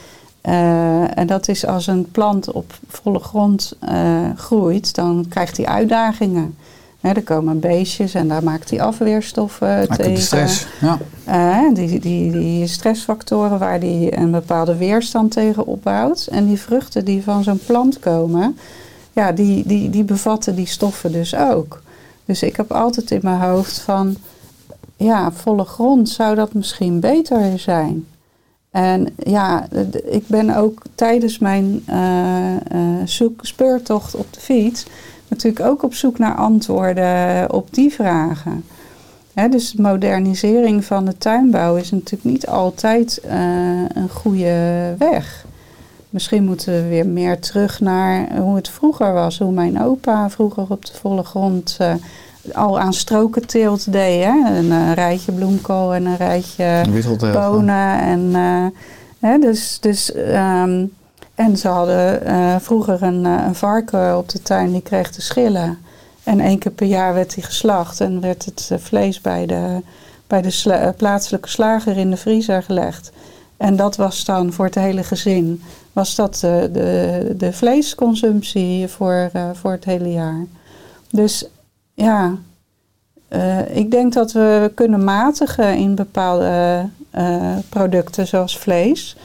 Uh, en dat is als een plant op volle grond uh, groeit, dan krijgt hij uitdagingen. Er komen beestjes en daar maakt hij afweerstoffen Maakt tegen. De stress, ja. Uh, die, die, die stressfactoren waar die een bepaalde weerstand tegen opbouwt. En die vruchten die van zo'n plant komen, ja, die, die, die bevatten die stoffen dus ook. Dus ik heb altijd in mijn hoofd van, ja, volle grond zou dat misschien beter zijn. En ja, ik ben ook tijdens mijn uh, uh, zoek, speurtocht op de fiets natuurlijk ook op zoek naar antwoorden op die vragen. dus de modernisering van de tuinbouw is natuurlijk niet altijd uh, een goede weg. Misschien moeten we weer meer terug naar hoe het vroeger was. Hoe mijn opa vroeger op de volle grond uh, al aan strokenteelt deed. Hè? Een, eh, rijtje bloemkool en een rijtje bonen. En, eh, hè, dus, dus, ehm, en ze hadden eh, vroeger een, eh, een varken op de tuin, die kreeg de schillen. En één keer per jaar werd hij geslacht en werd het eh, vlees bij de, bij de plaatselijke slager in de vriezer gelegd. En dat was dan voor het hele gezin, was dat de, de, de vleesconsumptie voor, voor het hele jaar. Dus ja, ik denk dat we kunnen matigen in bepaalde producten zoals vlees.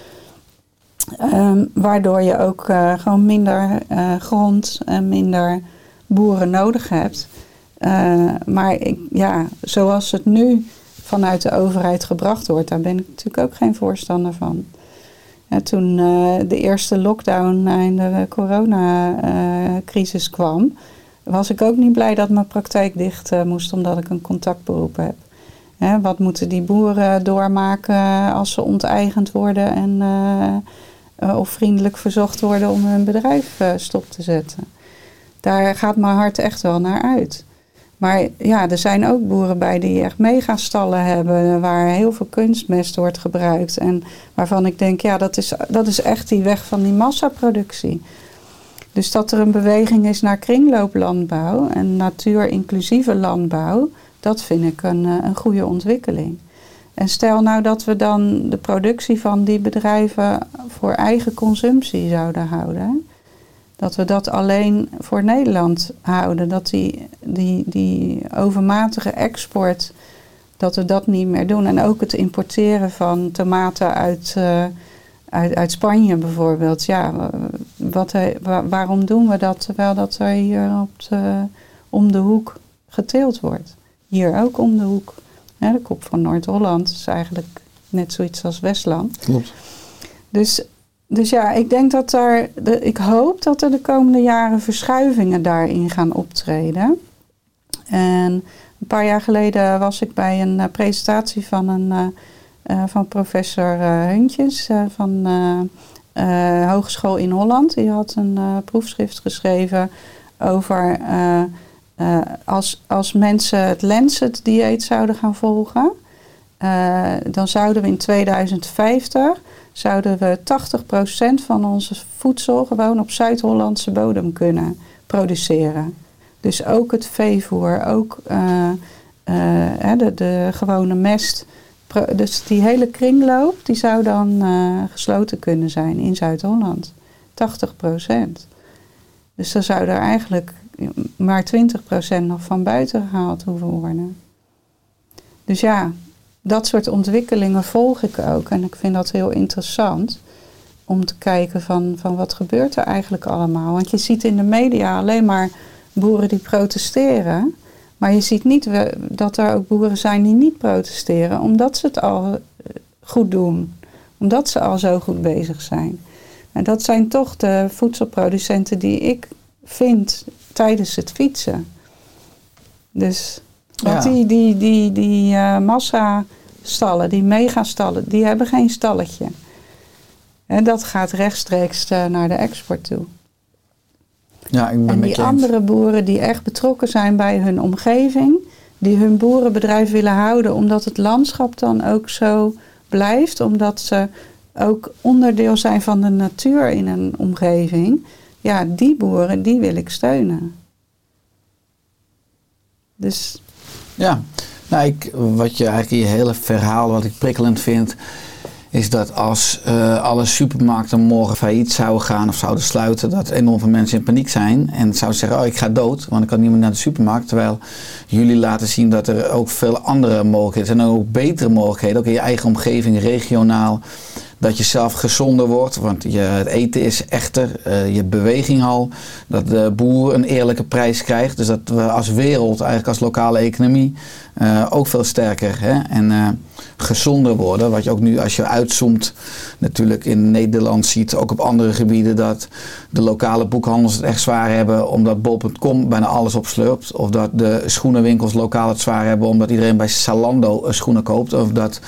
Ehm, waardoor je ook eh, gewoon minder eh, grond en minder boeren nodig hebt. Eh, maar ik, ja, zoals het nu vanuit de overheid gebracht wordt, daar ben ik natuurlijk ook geen voorstander van. Toen de eerste lockdown in de coronacrisis kwam, was ik ook niet blij dat mijn praktijk dicht moest omdat ik een contactberoep heb. Wat moeten die boeren doormaken als ze onteigend worden en of vriendelijk verzocht worden om hun bedrijf eh, stop te zetten? Daar gaat mijn hart echt wel naar uit. Maar ja, er zijn ook boeren bij die echt megastallen hebben waar heel veel kunstmest wordt gebruikt. En waarvan ik denk, ja, dat is, dat is echt die weg van die massaproductie. Dus dat er een beweging is naar kringlooplandbouw en natuur-inclusieve landbouw, dat vind ik een, eh, een goede ontwikkeling. En stel nou dat we dan de productie van die bedrijven voor eigen consumptie zouden houden. Dat we dat alleen voor Nederland houden. Dat die, die, die overmatige export, dat we dat niet meer doen. En ook het importeren van tomaten uit, eh, uit, uit Spanje bijvoorbeeld. Ja, wa- wat, waarom doen we dat terwijl dat er hier op de, om de hoek geteeld wordt? Hier ook om de hoek. De kop van Noord-Holland is eigenlijk net zoiets als Westland. Klopt. Dus, dus ja, ik denk dat daar. De, ik hoop dat er de komende jaren verschuivingen daarin gaan optreden. En een paar jaar geleden was ik bij een eh, presentatie van, een, eh, eh, van professor Huntjes van Hogeschool in Holland. Die had een proefschrift geschreven over eh, als, als mensen het Lancet-dieet zouden gaan volgen. eh, dan zouden we in 2050 zouden we 80% van onze voedsel gewoon op Zuid-Hollandse bodem kunnen produceren. Dus ook het veevoer, ook eh, de, de gewone mest. Dus die hele kringloop die zou dan gesloten kunnen zijn in Zuid-Holland. 80%. Dus dan zou er eigenlijk maar 20% nog van buiten gehaald hoeven worden. Dus ja, dat soort ontwikkelingen volg ik ook. En ik vind dat heel interessant om te kijken van, van wat gebeurt er eigenlijk allemaal. Want je ziet in de media alleen maar boeren die protesteren. Maar je ziet niet dat er ook boeren zijn die niet protesteren. Omdat ze het al eh, goed doen. Omdat ze al zo goed bezig zijn. En dat zijn toch de voedselproducenten die ik vind tijdens het fietsen. Dus want Ja. die, die, die, die eh, massastallen, die megastallen, die hebben geen stalletje. En dat gaat rechtstreeks eh, naar de export toe. Ja, ik ben En die andere boeren die echt betrokken zijn bij hun omgeving, die hun boerenbedrijf willen houden, omdat het landschap dan ook zo blijft, omdat ze ook onderdeel zijn van de natuur in een omgeving. Ja, die boeren, die wil ik steunen. Dus Ja, nou, ik, wat je eigenlijk in je hele verhaal, wat ik prikkelend vind, is dat als eh, alle supermarkten morgen failliet zouden gaan of zouden sluiten, dat enorm veel mensen in paniek zijn en zouden zeggen, oh ik ga dood, want ik kan niet meer naar de supermarkt. Terwijl jullie laten zien dat er ook veel andere mogelijkheden zijn en ook betere mogelijkheden, ook in je eigen omgeving, regionaal. Dat je zelf gezonder wordt, want je, het eten is echter, eh, je beweging al. Dat de boer een eerlijke prijs krijgt. Dus dat we als wereld, eigenlijk als lokale economie, eh, ook veel sterker hè? en eh, gezonder worden. Wat je ook nu als je uitzoomt natuurlijk in Nederland ziet, ook op andere gebieden, dat de lokale boekhandels het echt zwaar hebben omdat bol.com bijna alles opslurpt. Of dat de schoenenwinkels lokaal het zwaar hebben omdat iedereen bij Salando eh, schoenen koopt. Of dat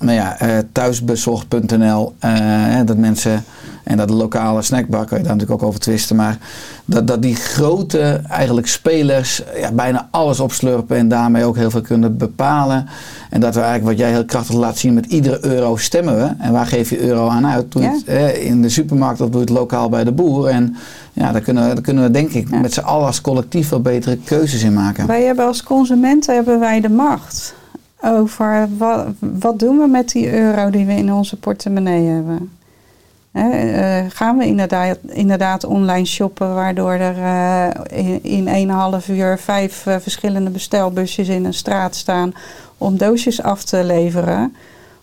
nou ja, thuisbezorgd.nl, eh, dat mensen En dat de lokale snackbar, kan je daar natuurlijk ook over twisten. Maar dat, dat die grote eigenlijk spelers ja, bijna alles opslurpen en daarmee ook heel veel kunnen bepalen. En dat we eigenlijk, wat jij heel krachtig laat zien, met iedere euro stemmen we. En waar geef je euro aan uit? Doe je Ja. het in de supermarkt of doe je het lokaal bij de boer? En ja, daar kunnen, we- daar kunnen we denk ik Ja. met z'n allen als collectief wel betere keuzes in maken. Wij hebben als consumenten hebben wij de macht over wat, wat doen we met die euro die we in onze portemonnee hebben. Eh, gaan we inderdaad, inderdaad online shoppen, waardoor er eh, in, in 1,5 uur vijf eh, verschillende bestelbusjes in een straat staan om doosjes af te leveren?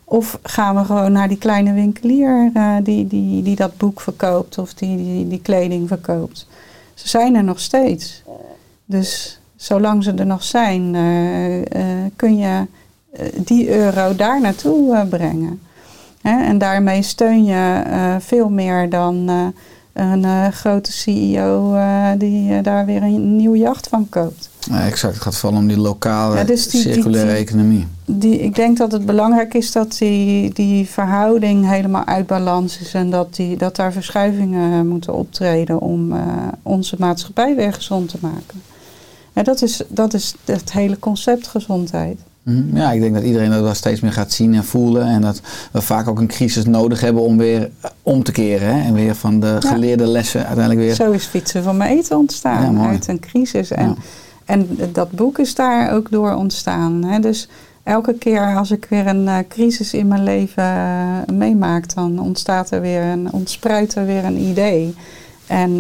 Of gaan we gewoon naar die kleine winkelier die, die, die dat boek verkoopt of die, die, die kleding verkoopt? Ze zijn er nog steeds. Dus zolang ze er nog zijn, kun je die euro daar naartoe eh, brengen. Hè? En daarmee steun je eh, veel meer dan eh, een eh, grote CEO eh, die eh, daar weer een nieuw jacht van koopt. Ja, exact. Het gaat vooral om die lokale Ja, dus die- circulaire die- economie. Die, ik denk dat het belangrijk is dat die, die verhouding helemaal uit balans is en dat, die, dat daar verschuivingen moeten optreden om eh, onze maatschappij weer gezond te maken. Ja, dat, is, dat is het hele concept gezondheid. Mhm. Ja, ik denk dat iedereen dat wel steeds meer gaat zien en voelen. En dat we vaak ook een crisis nodig hebben om weer eh, om te keren. Hè? En weer van de Ja. geleerde lessen uiteindelijk weer. Zo is fietsen van mijn eten ontstaan uit een crisis. En, Ja. en dat boek is daar ook door ontstaan. Hè. Dus elke keer als ik weer een eh, crisis in mijn leven eh, meemaak, dan ontstaat er weer een, ontspruit er weer een idee. En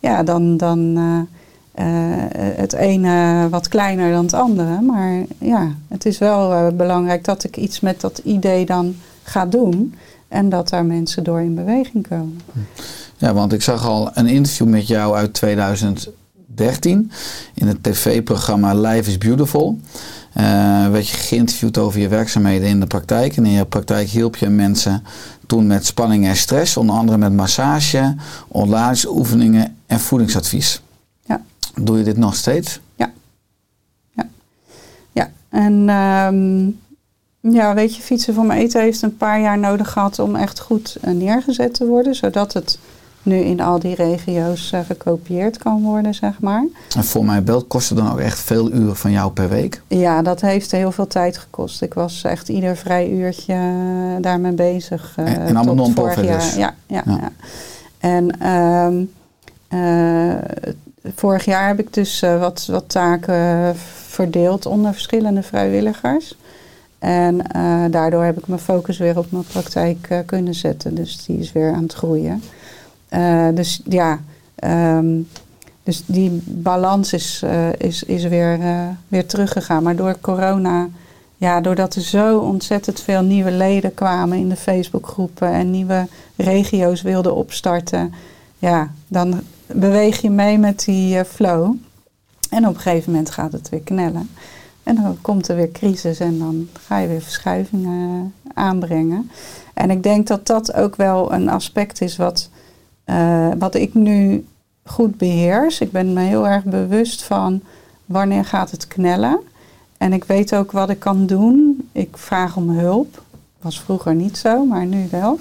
ja, dan, dan het ene wat kleiner dan het andere. Maar ja, het is wel eh, belangrijk dat ik iets met dat idee dan ga doen. En dat daar mensen door in beweging komen. Ja, want ik zag al een interview met jou uit 2013 in het tv-programma Life is Beautiful. Eh werd je geïnterviewd over je werkzaamheden in de praktijk. En in je praktijk hielp je mensen toen met spanning en stress, onder andere met massage, ontladingsoefeningen en voedingsadvies. Ja. Doe je dit nog steeds? Ja, en ehm, ja, weet je, fietsen voor mijn eten heeft een paar jaar nodig gehad om echt goed eh, neergezet te worden, zodat het nu in al die regio's eh, gekopieerd kan worden, zeg maar. En voor mijn beeld kost het dan ook echt veel uren van jou per week. Ja, dat heeft heel veel tijd gekost. Ik was echt ieder vrij uurtje eh, daarmee bezig. En- en allemaal non-profit dus? Ja, ja, Ja. ja. En ehm, eh, vorig jaar heb ik dus eh, wat, wat taken verdeeld onder verschillende vrijwilligers. En eh, daardoor heb ik mijn focus weer op mijn praktijk eh, kunnen zetten. Dus die is weer aan het groeien. Eh, dus ja, ehm, dus die balans is, eh, is, is weer, eh, weer teruggegaan. Maar door corona, ja, doordat er zo ontzettend veel nieuwe leden kwamen in de Facebookgroepen en nieuwe regio's wilden opstarten, ja, dan beweeg je mee met die eh, flow. En op een gegeven moment gaat het weer knellen. En dan komt er weer crisis en dan ga je weer verschuivingen aanbrengen. En ik denk dat dat ook wel een aspect is wat, eh, wat ik nu goed beheers. Ik ben me heel erg bewust van wanneer gaat het knellen. En ik weet ook wat ik kan doen. Ik vraag om hulp. Was vroeger niet zo, maar nu wel.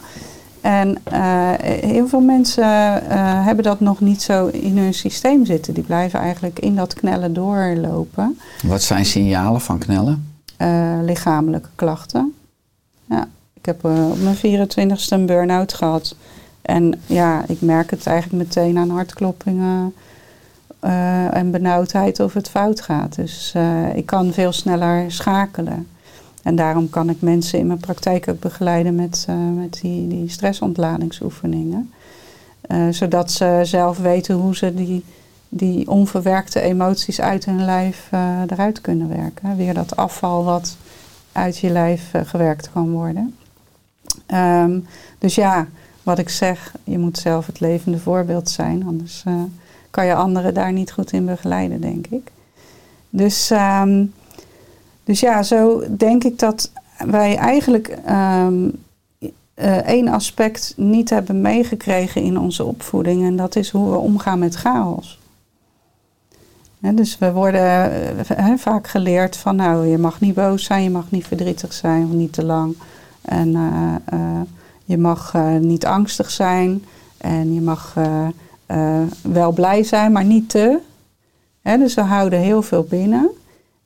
En eh, heel veel mensen eh, hebben dat nog niet zo in hun systeem zitten. Die blijven eigenlijk in dat knellen doorlopen. Wat zijn signalen van knellen? Eh, lichamelijke klachten. Ja, ik heb op mijn 24ste een burn-out gehad. En ja, ik merk het eigenlijk meteen aan hartkloppingen en benauwdheid of het fout gaat. Dus ik kan veel sneller schakelen. En daarom kan ik mensen in mijn praktijk ook begeleiden met, eh, met die, die stressontladingsoefeningen. Eh, zodat ze zelf weten hoe ze die, die onverwerkte emoties uit hun lijf eh, eruit kunnen werken. Weer dat afval wat uit je lijf gewerkt kan worden. Ehm, dus ja, wat ik zeg, je moet zelf het levende voorbeeld zijn. Anders kan je anderen daar niet goed in begeleiden, denk ik. Dus, ehm, dus ja, zo denk ik dat wij eigenlijk ehm, eh, één aspect niet hebben meegekregen in onze opvoeding. En dat is hoe we omgaan met chaos. Dus we worden eh, vaak geleerd van nou, je mag niet boos zijn, je mag niet verdrietig zijn of niet te lang. En eh, je mag niet angstig zijn en je mag wel blij zijn, maar niet te. Dus we houden heel veel binnen.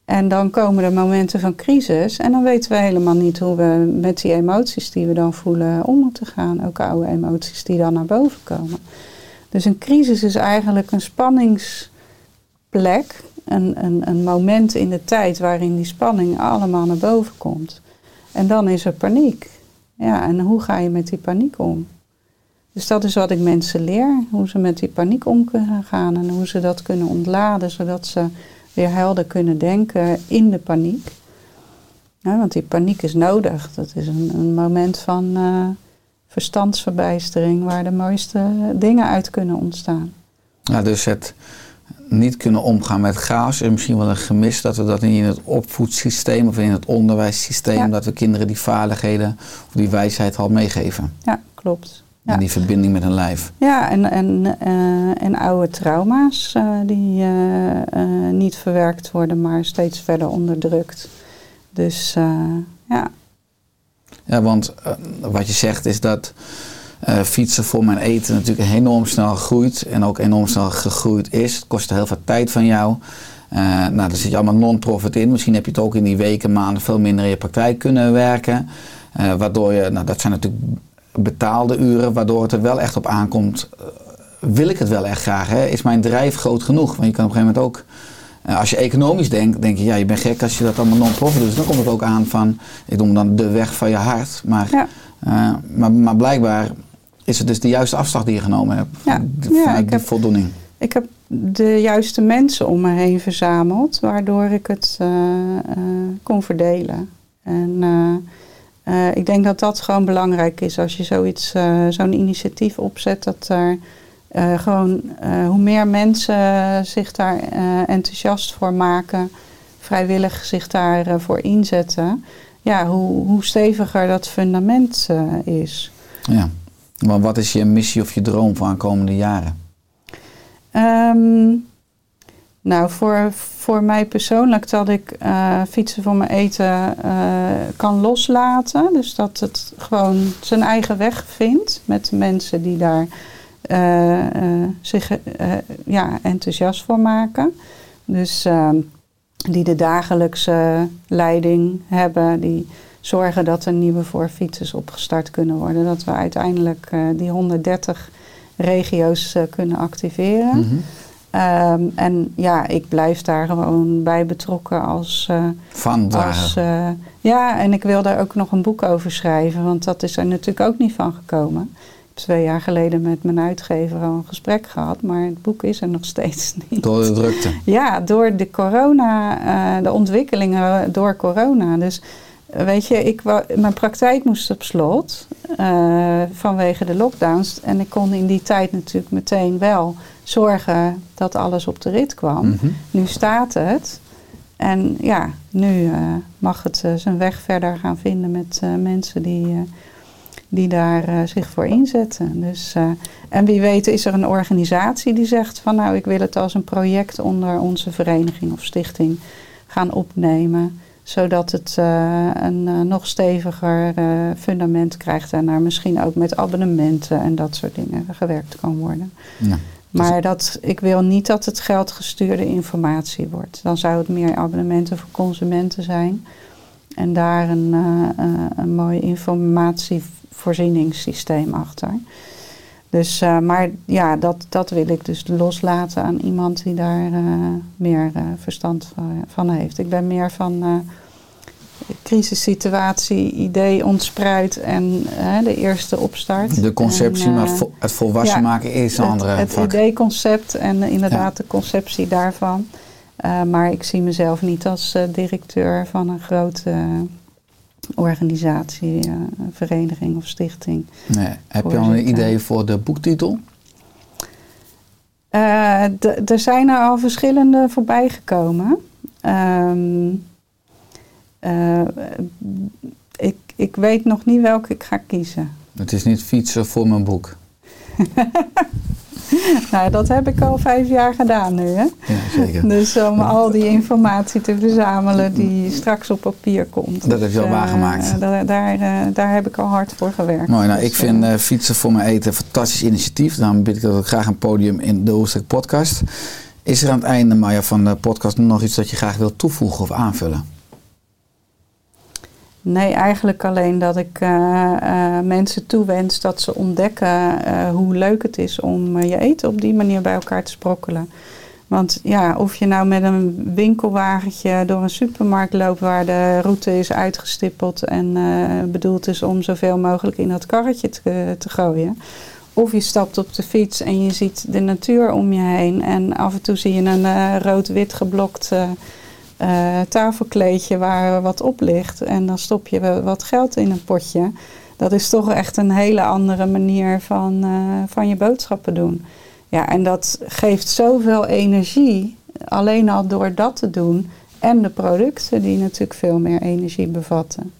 En dan komen er momenten van crisis en dan weten we helemaal niet hoe we met die emoties die we dan voelen om moeten gaan. Ook oude emoties die dan naar boven komen. Dus een crisis is eigenlijk een spanningsplek, een, een, een moment in de tijd waarin die spanning allemaal naar boven komt. En dan is er paniek. Ja, en hoe ga je met die paniek om? Dus dat is wat ik mensen leer, hoe ze met die paniek om kunnen gaan en hoe ze dat kunnen ontladen, zodat ze weer helder kunnen denken in de paniek. Ja, want die paniek is nodig. Dat is een, een moment van eh, verstandsverbijstering waar de mooiste dingen uit kunnen ontstaan. Ja, dus het niet kunnen omgaan met chaos is misschien wel een gemis dat we dat in het opvoedsysteem of in het onderwijssysteem, Ja. dat we kinderen die vaardigheden of die wijsheid al meegeven. Ja, klopt. Ja. En die verbinding met hun lijf. Ja, en, en, eh, en oude trauma's eh, die eh, niet verwerkt worden, maar steeds verder onderdrukt. Dus ja, Ja, want wat je zegt is dat fietsen voor mijn eten natuurlijk enorm snel groeit en ook enorm snel gegroeid is. Het kost heel veel tijd van jou. Nou, daar zit je allemaal non-profit in. Misschien heb je het ook in die weken, maanden veel minder in je praktijk kunnen werken. Waardoor je, nou dat zijn natuurlijk betaalde uren, waardoor het er wel echt op aankomt. eh, wil ik het wel echt graag? Hè? Is mijn drijf groot genoeg? Want je kan op een gegeven moment ook eh, als je economisch denkt, denk je, ja, je bent gek als je dat allemaal non-profit doet. Dus dan komt het ook aan van, ik noem dan de weg van je hart. Maar, Ja. eh, maar, maar blijkbaar is het dus de juiste afslag die je genomen hebt. Ja. Ja, ik die heb- voldoening. ik heb de juiste mensen om me heen verzameld, waardoor ik het kon verdelen. En eh, ik denk dat dat gewoon belangrijk is als je zoiets, eh, zo'n initiatief opzet, dat er eh, gewoon hoe meer mensen zich daar enthousiast voor maken, vrijwillig zich daarvoor voor inzetten, ja, hoe, hoe steviger dat fundament is. Ja. Maar wat is je missie of je droom voor aankomende jaren? Ehm, nou, voor, voor mij persoonlijk dat ik eh, fietsen voor mijn eten eh, kan loslaten. Dus dat het gewoon zijn eigen weg vindt met de mensen die daar eh, zich ja, enthousiast voor maken. Dus ehm, die de dagelijkse leiding hebben, die zorgen dat er nieuwe voorfietsers opgestart kunnen worden. Dat we uiteindelijk die 130 regio's kunnen activeren. Mhm. Ehm, en ja, ik blijf daar gewoon bij betrokken als. eh, Van als dragen. eh, ja, en ik wil daar ook nog een boek over schrijven, want dat is er natuurlijk ook niet van gekomen. Ik heb twee jaar geleden met mijn uitgever al een gesprek gehad, maar het boek is er nog steeds niet. Door de drukte. Ja, door de corona, eh, de ontwikkelingen door corona. Dus eh, weet je, ik mijn praktijk moest op slot eh, vanwege de lockdowns. En ik kon in die tijd natuurlijk meteen wel zorgen dat alles op de rit kwam. Mhm. Nu staat het. En ja, nu eh, mag het eh, zijn weg verder gaan vinden met eh, mensen die, die daar zich voor inzetten. Dus, en wie weet is er een organisatie die zegt van nou ik wil het als een project onder onze vereniging of stichting gaan opnemen. Zodat het een nog steviger fundament krijgt en daar misschien ook met abonnementen en dat soort dingen gewerkt kan worden. Ja. Maar dat, ik wil niet dat het geldgestuurde informatie wordt. Dan zou het meer abonnementen voor consumenten zijn. En daar een, eh, eh, een mooi informatievoorzieningssysteem achter. Dus, eh, maar ja, dat, dat wil ik dus loslaten aan iemand die daar meer verstand van, heeft. Ik ben meer van crisissituatie, idee ontspruit en eh, de eerste opstart. De conceptie, En, maar eh, het vol- het volwassen ja, maken is een andere het, ideeconcept en inderdaad de conceptie daarvan. Eh, maar ik zie mezelf niet als eh, directeur van een grote organisatie, vereniging of stichting. Nee. Heb je al een idee voor de boektitel? Er zijn er al verschillende voorbij gekomen. Ehm, eh, ik, ik weet nog niet welke ik ga kiezen. Het is niet fietsen voor mijn boek. nou, dat heb ik al vijf jaar gedaan nu. Hè? Ja, zeker. Dus om al die informatie te verzamelen die straks op papier komt. Dat heb je al Dus, eh, waargemaakt. daar, daar, eh, daar heb ik al hard voor gewerkt. Mooi, nou, Dus, ik vind eh, eh, Fietsen voor mijn eten een fantastisch initiatief. Daarom bied ik dat ook graag een podium in de Oerstek podcast. Is er aan het einde, Maya, van de podcast nog iets dat je graag wilt toevoegen of aanvullen? Nee, eigenlijk alleen dat ik eh, eh, mensen toewens dat ze ontdekken eh, hoe leuk het is om je eten op die manier bij elkaar te sprokkelen. Want ja, of je nou met een winkelwagentje door een supermarkt loopt waar de route is uitgestippeld en bedoeld is om zoveel mogelijk in dat karretje te, te gooien. Of je stapt op de fiets en je ziet de natuur om je heen en af en toe zie je een rood-wit geblokt eh, tafelkleedje waar wat op ligt. En dan stop je wat geld in een potje. Dat is toch echt een hele andere manier van, eh, van je boodschappen doen. Ja, en dat geeft zoveel energie. Alleen al door dat te doen. En de producten die natuurlijk veel meer energie bevatten.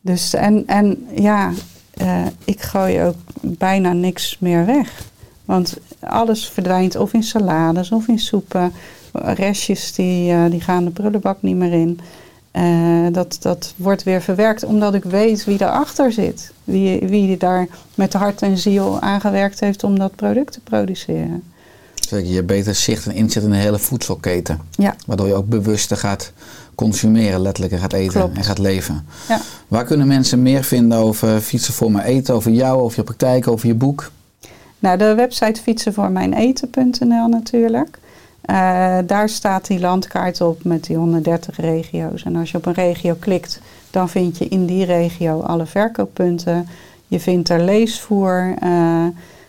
Dus en, en ja, eh, ik gooi ook bijna niks meer weg. Want alles verdwijnt of in salades of in soepen. Restjes die, eh, die gaan de prullenbak niet meer in. Eh, dat, dat wordt weer verwerkt omdat ik weet wie erachter zit. Wie, wie daar met hart en ziel aan gewerkt heeft om dat product te produceren. Je beter zicht en inzet in de hele voedselketen. Ja, Waardoor je ook bewuster gaat consumeren, letterlijk, en gaat eten Klopt. en gaat leven. ja. Waar kunnen mensen meer vinden over fietsen voor mijn eten, over jou, over je praktijk, over je boek? Nou, de website fietsenvoormijneten.nl natuurlijk. Eh, daar staat die landkaart op met die 130 regio's. En als je op een regio klikt, dan vind je in die regio alle verkooppunten. Je vindt er leesvoer, eh,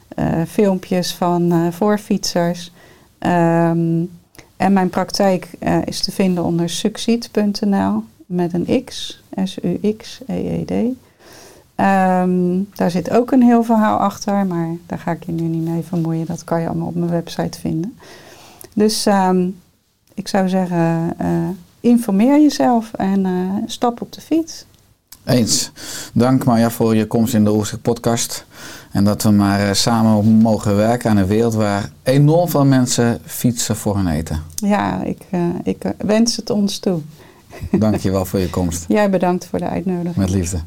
eh, filmpjes van voorfietsers. Ehm, en mijn praktijk is te vinden onder succeed.nl met een X, S-U-X-E-E-D. Ehm, daar zit ook een heel verhaal achter, maar daar ga ik je nu niet mee vermoeien. Dat kan je allemaal op mijn website vinden. Dus ehm, ik zou zeggen, eh, informeer jezelf en eh, stap op de fiets. Eens. Dank Marja voor je komst in de Oerstek podcast. En dat we maar eh, samen mogen werken aan een wereld waar enorm veel mensen fietsen voor hun eten. Ja, ik, ik wens het ons toe. Dank je wel voor je komst. Jij bedankt voor de uitnodiging. Met liefde.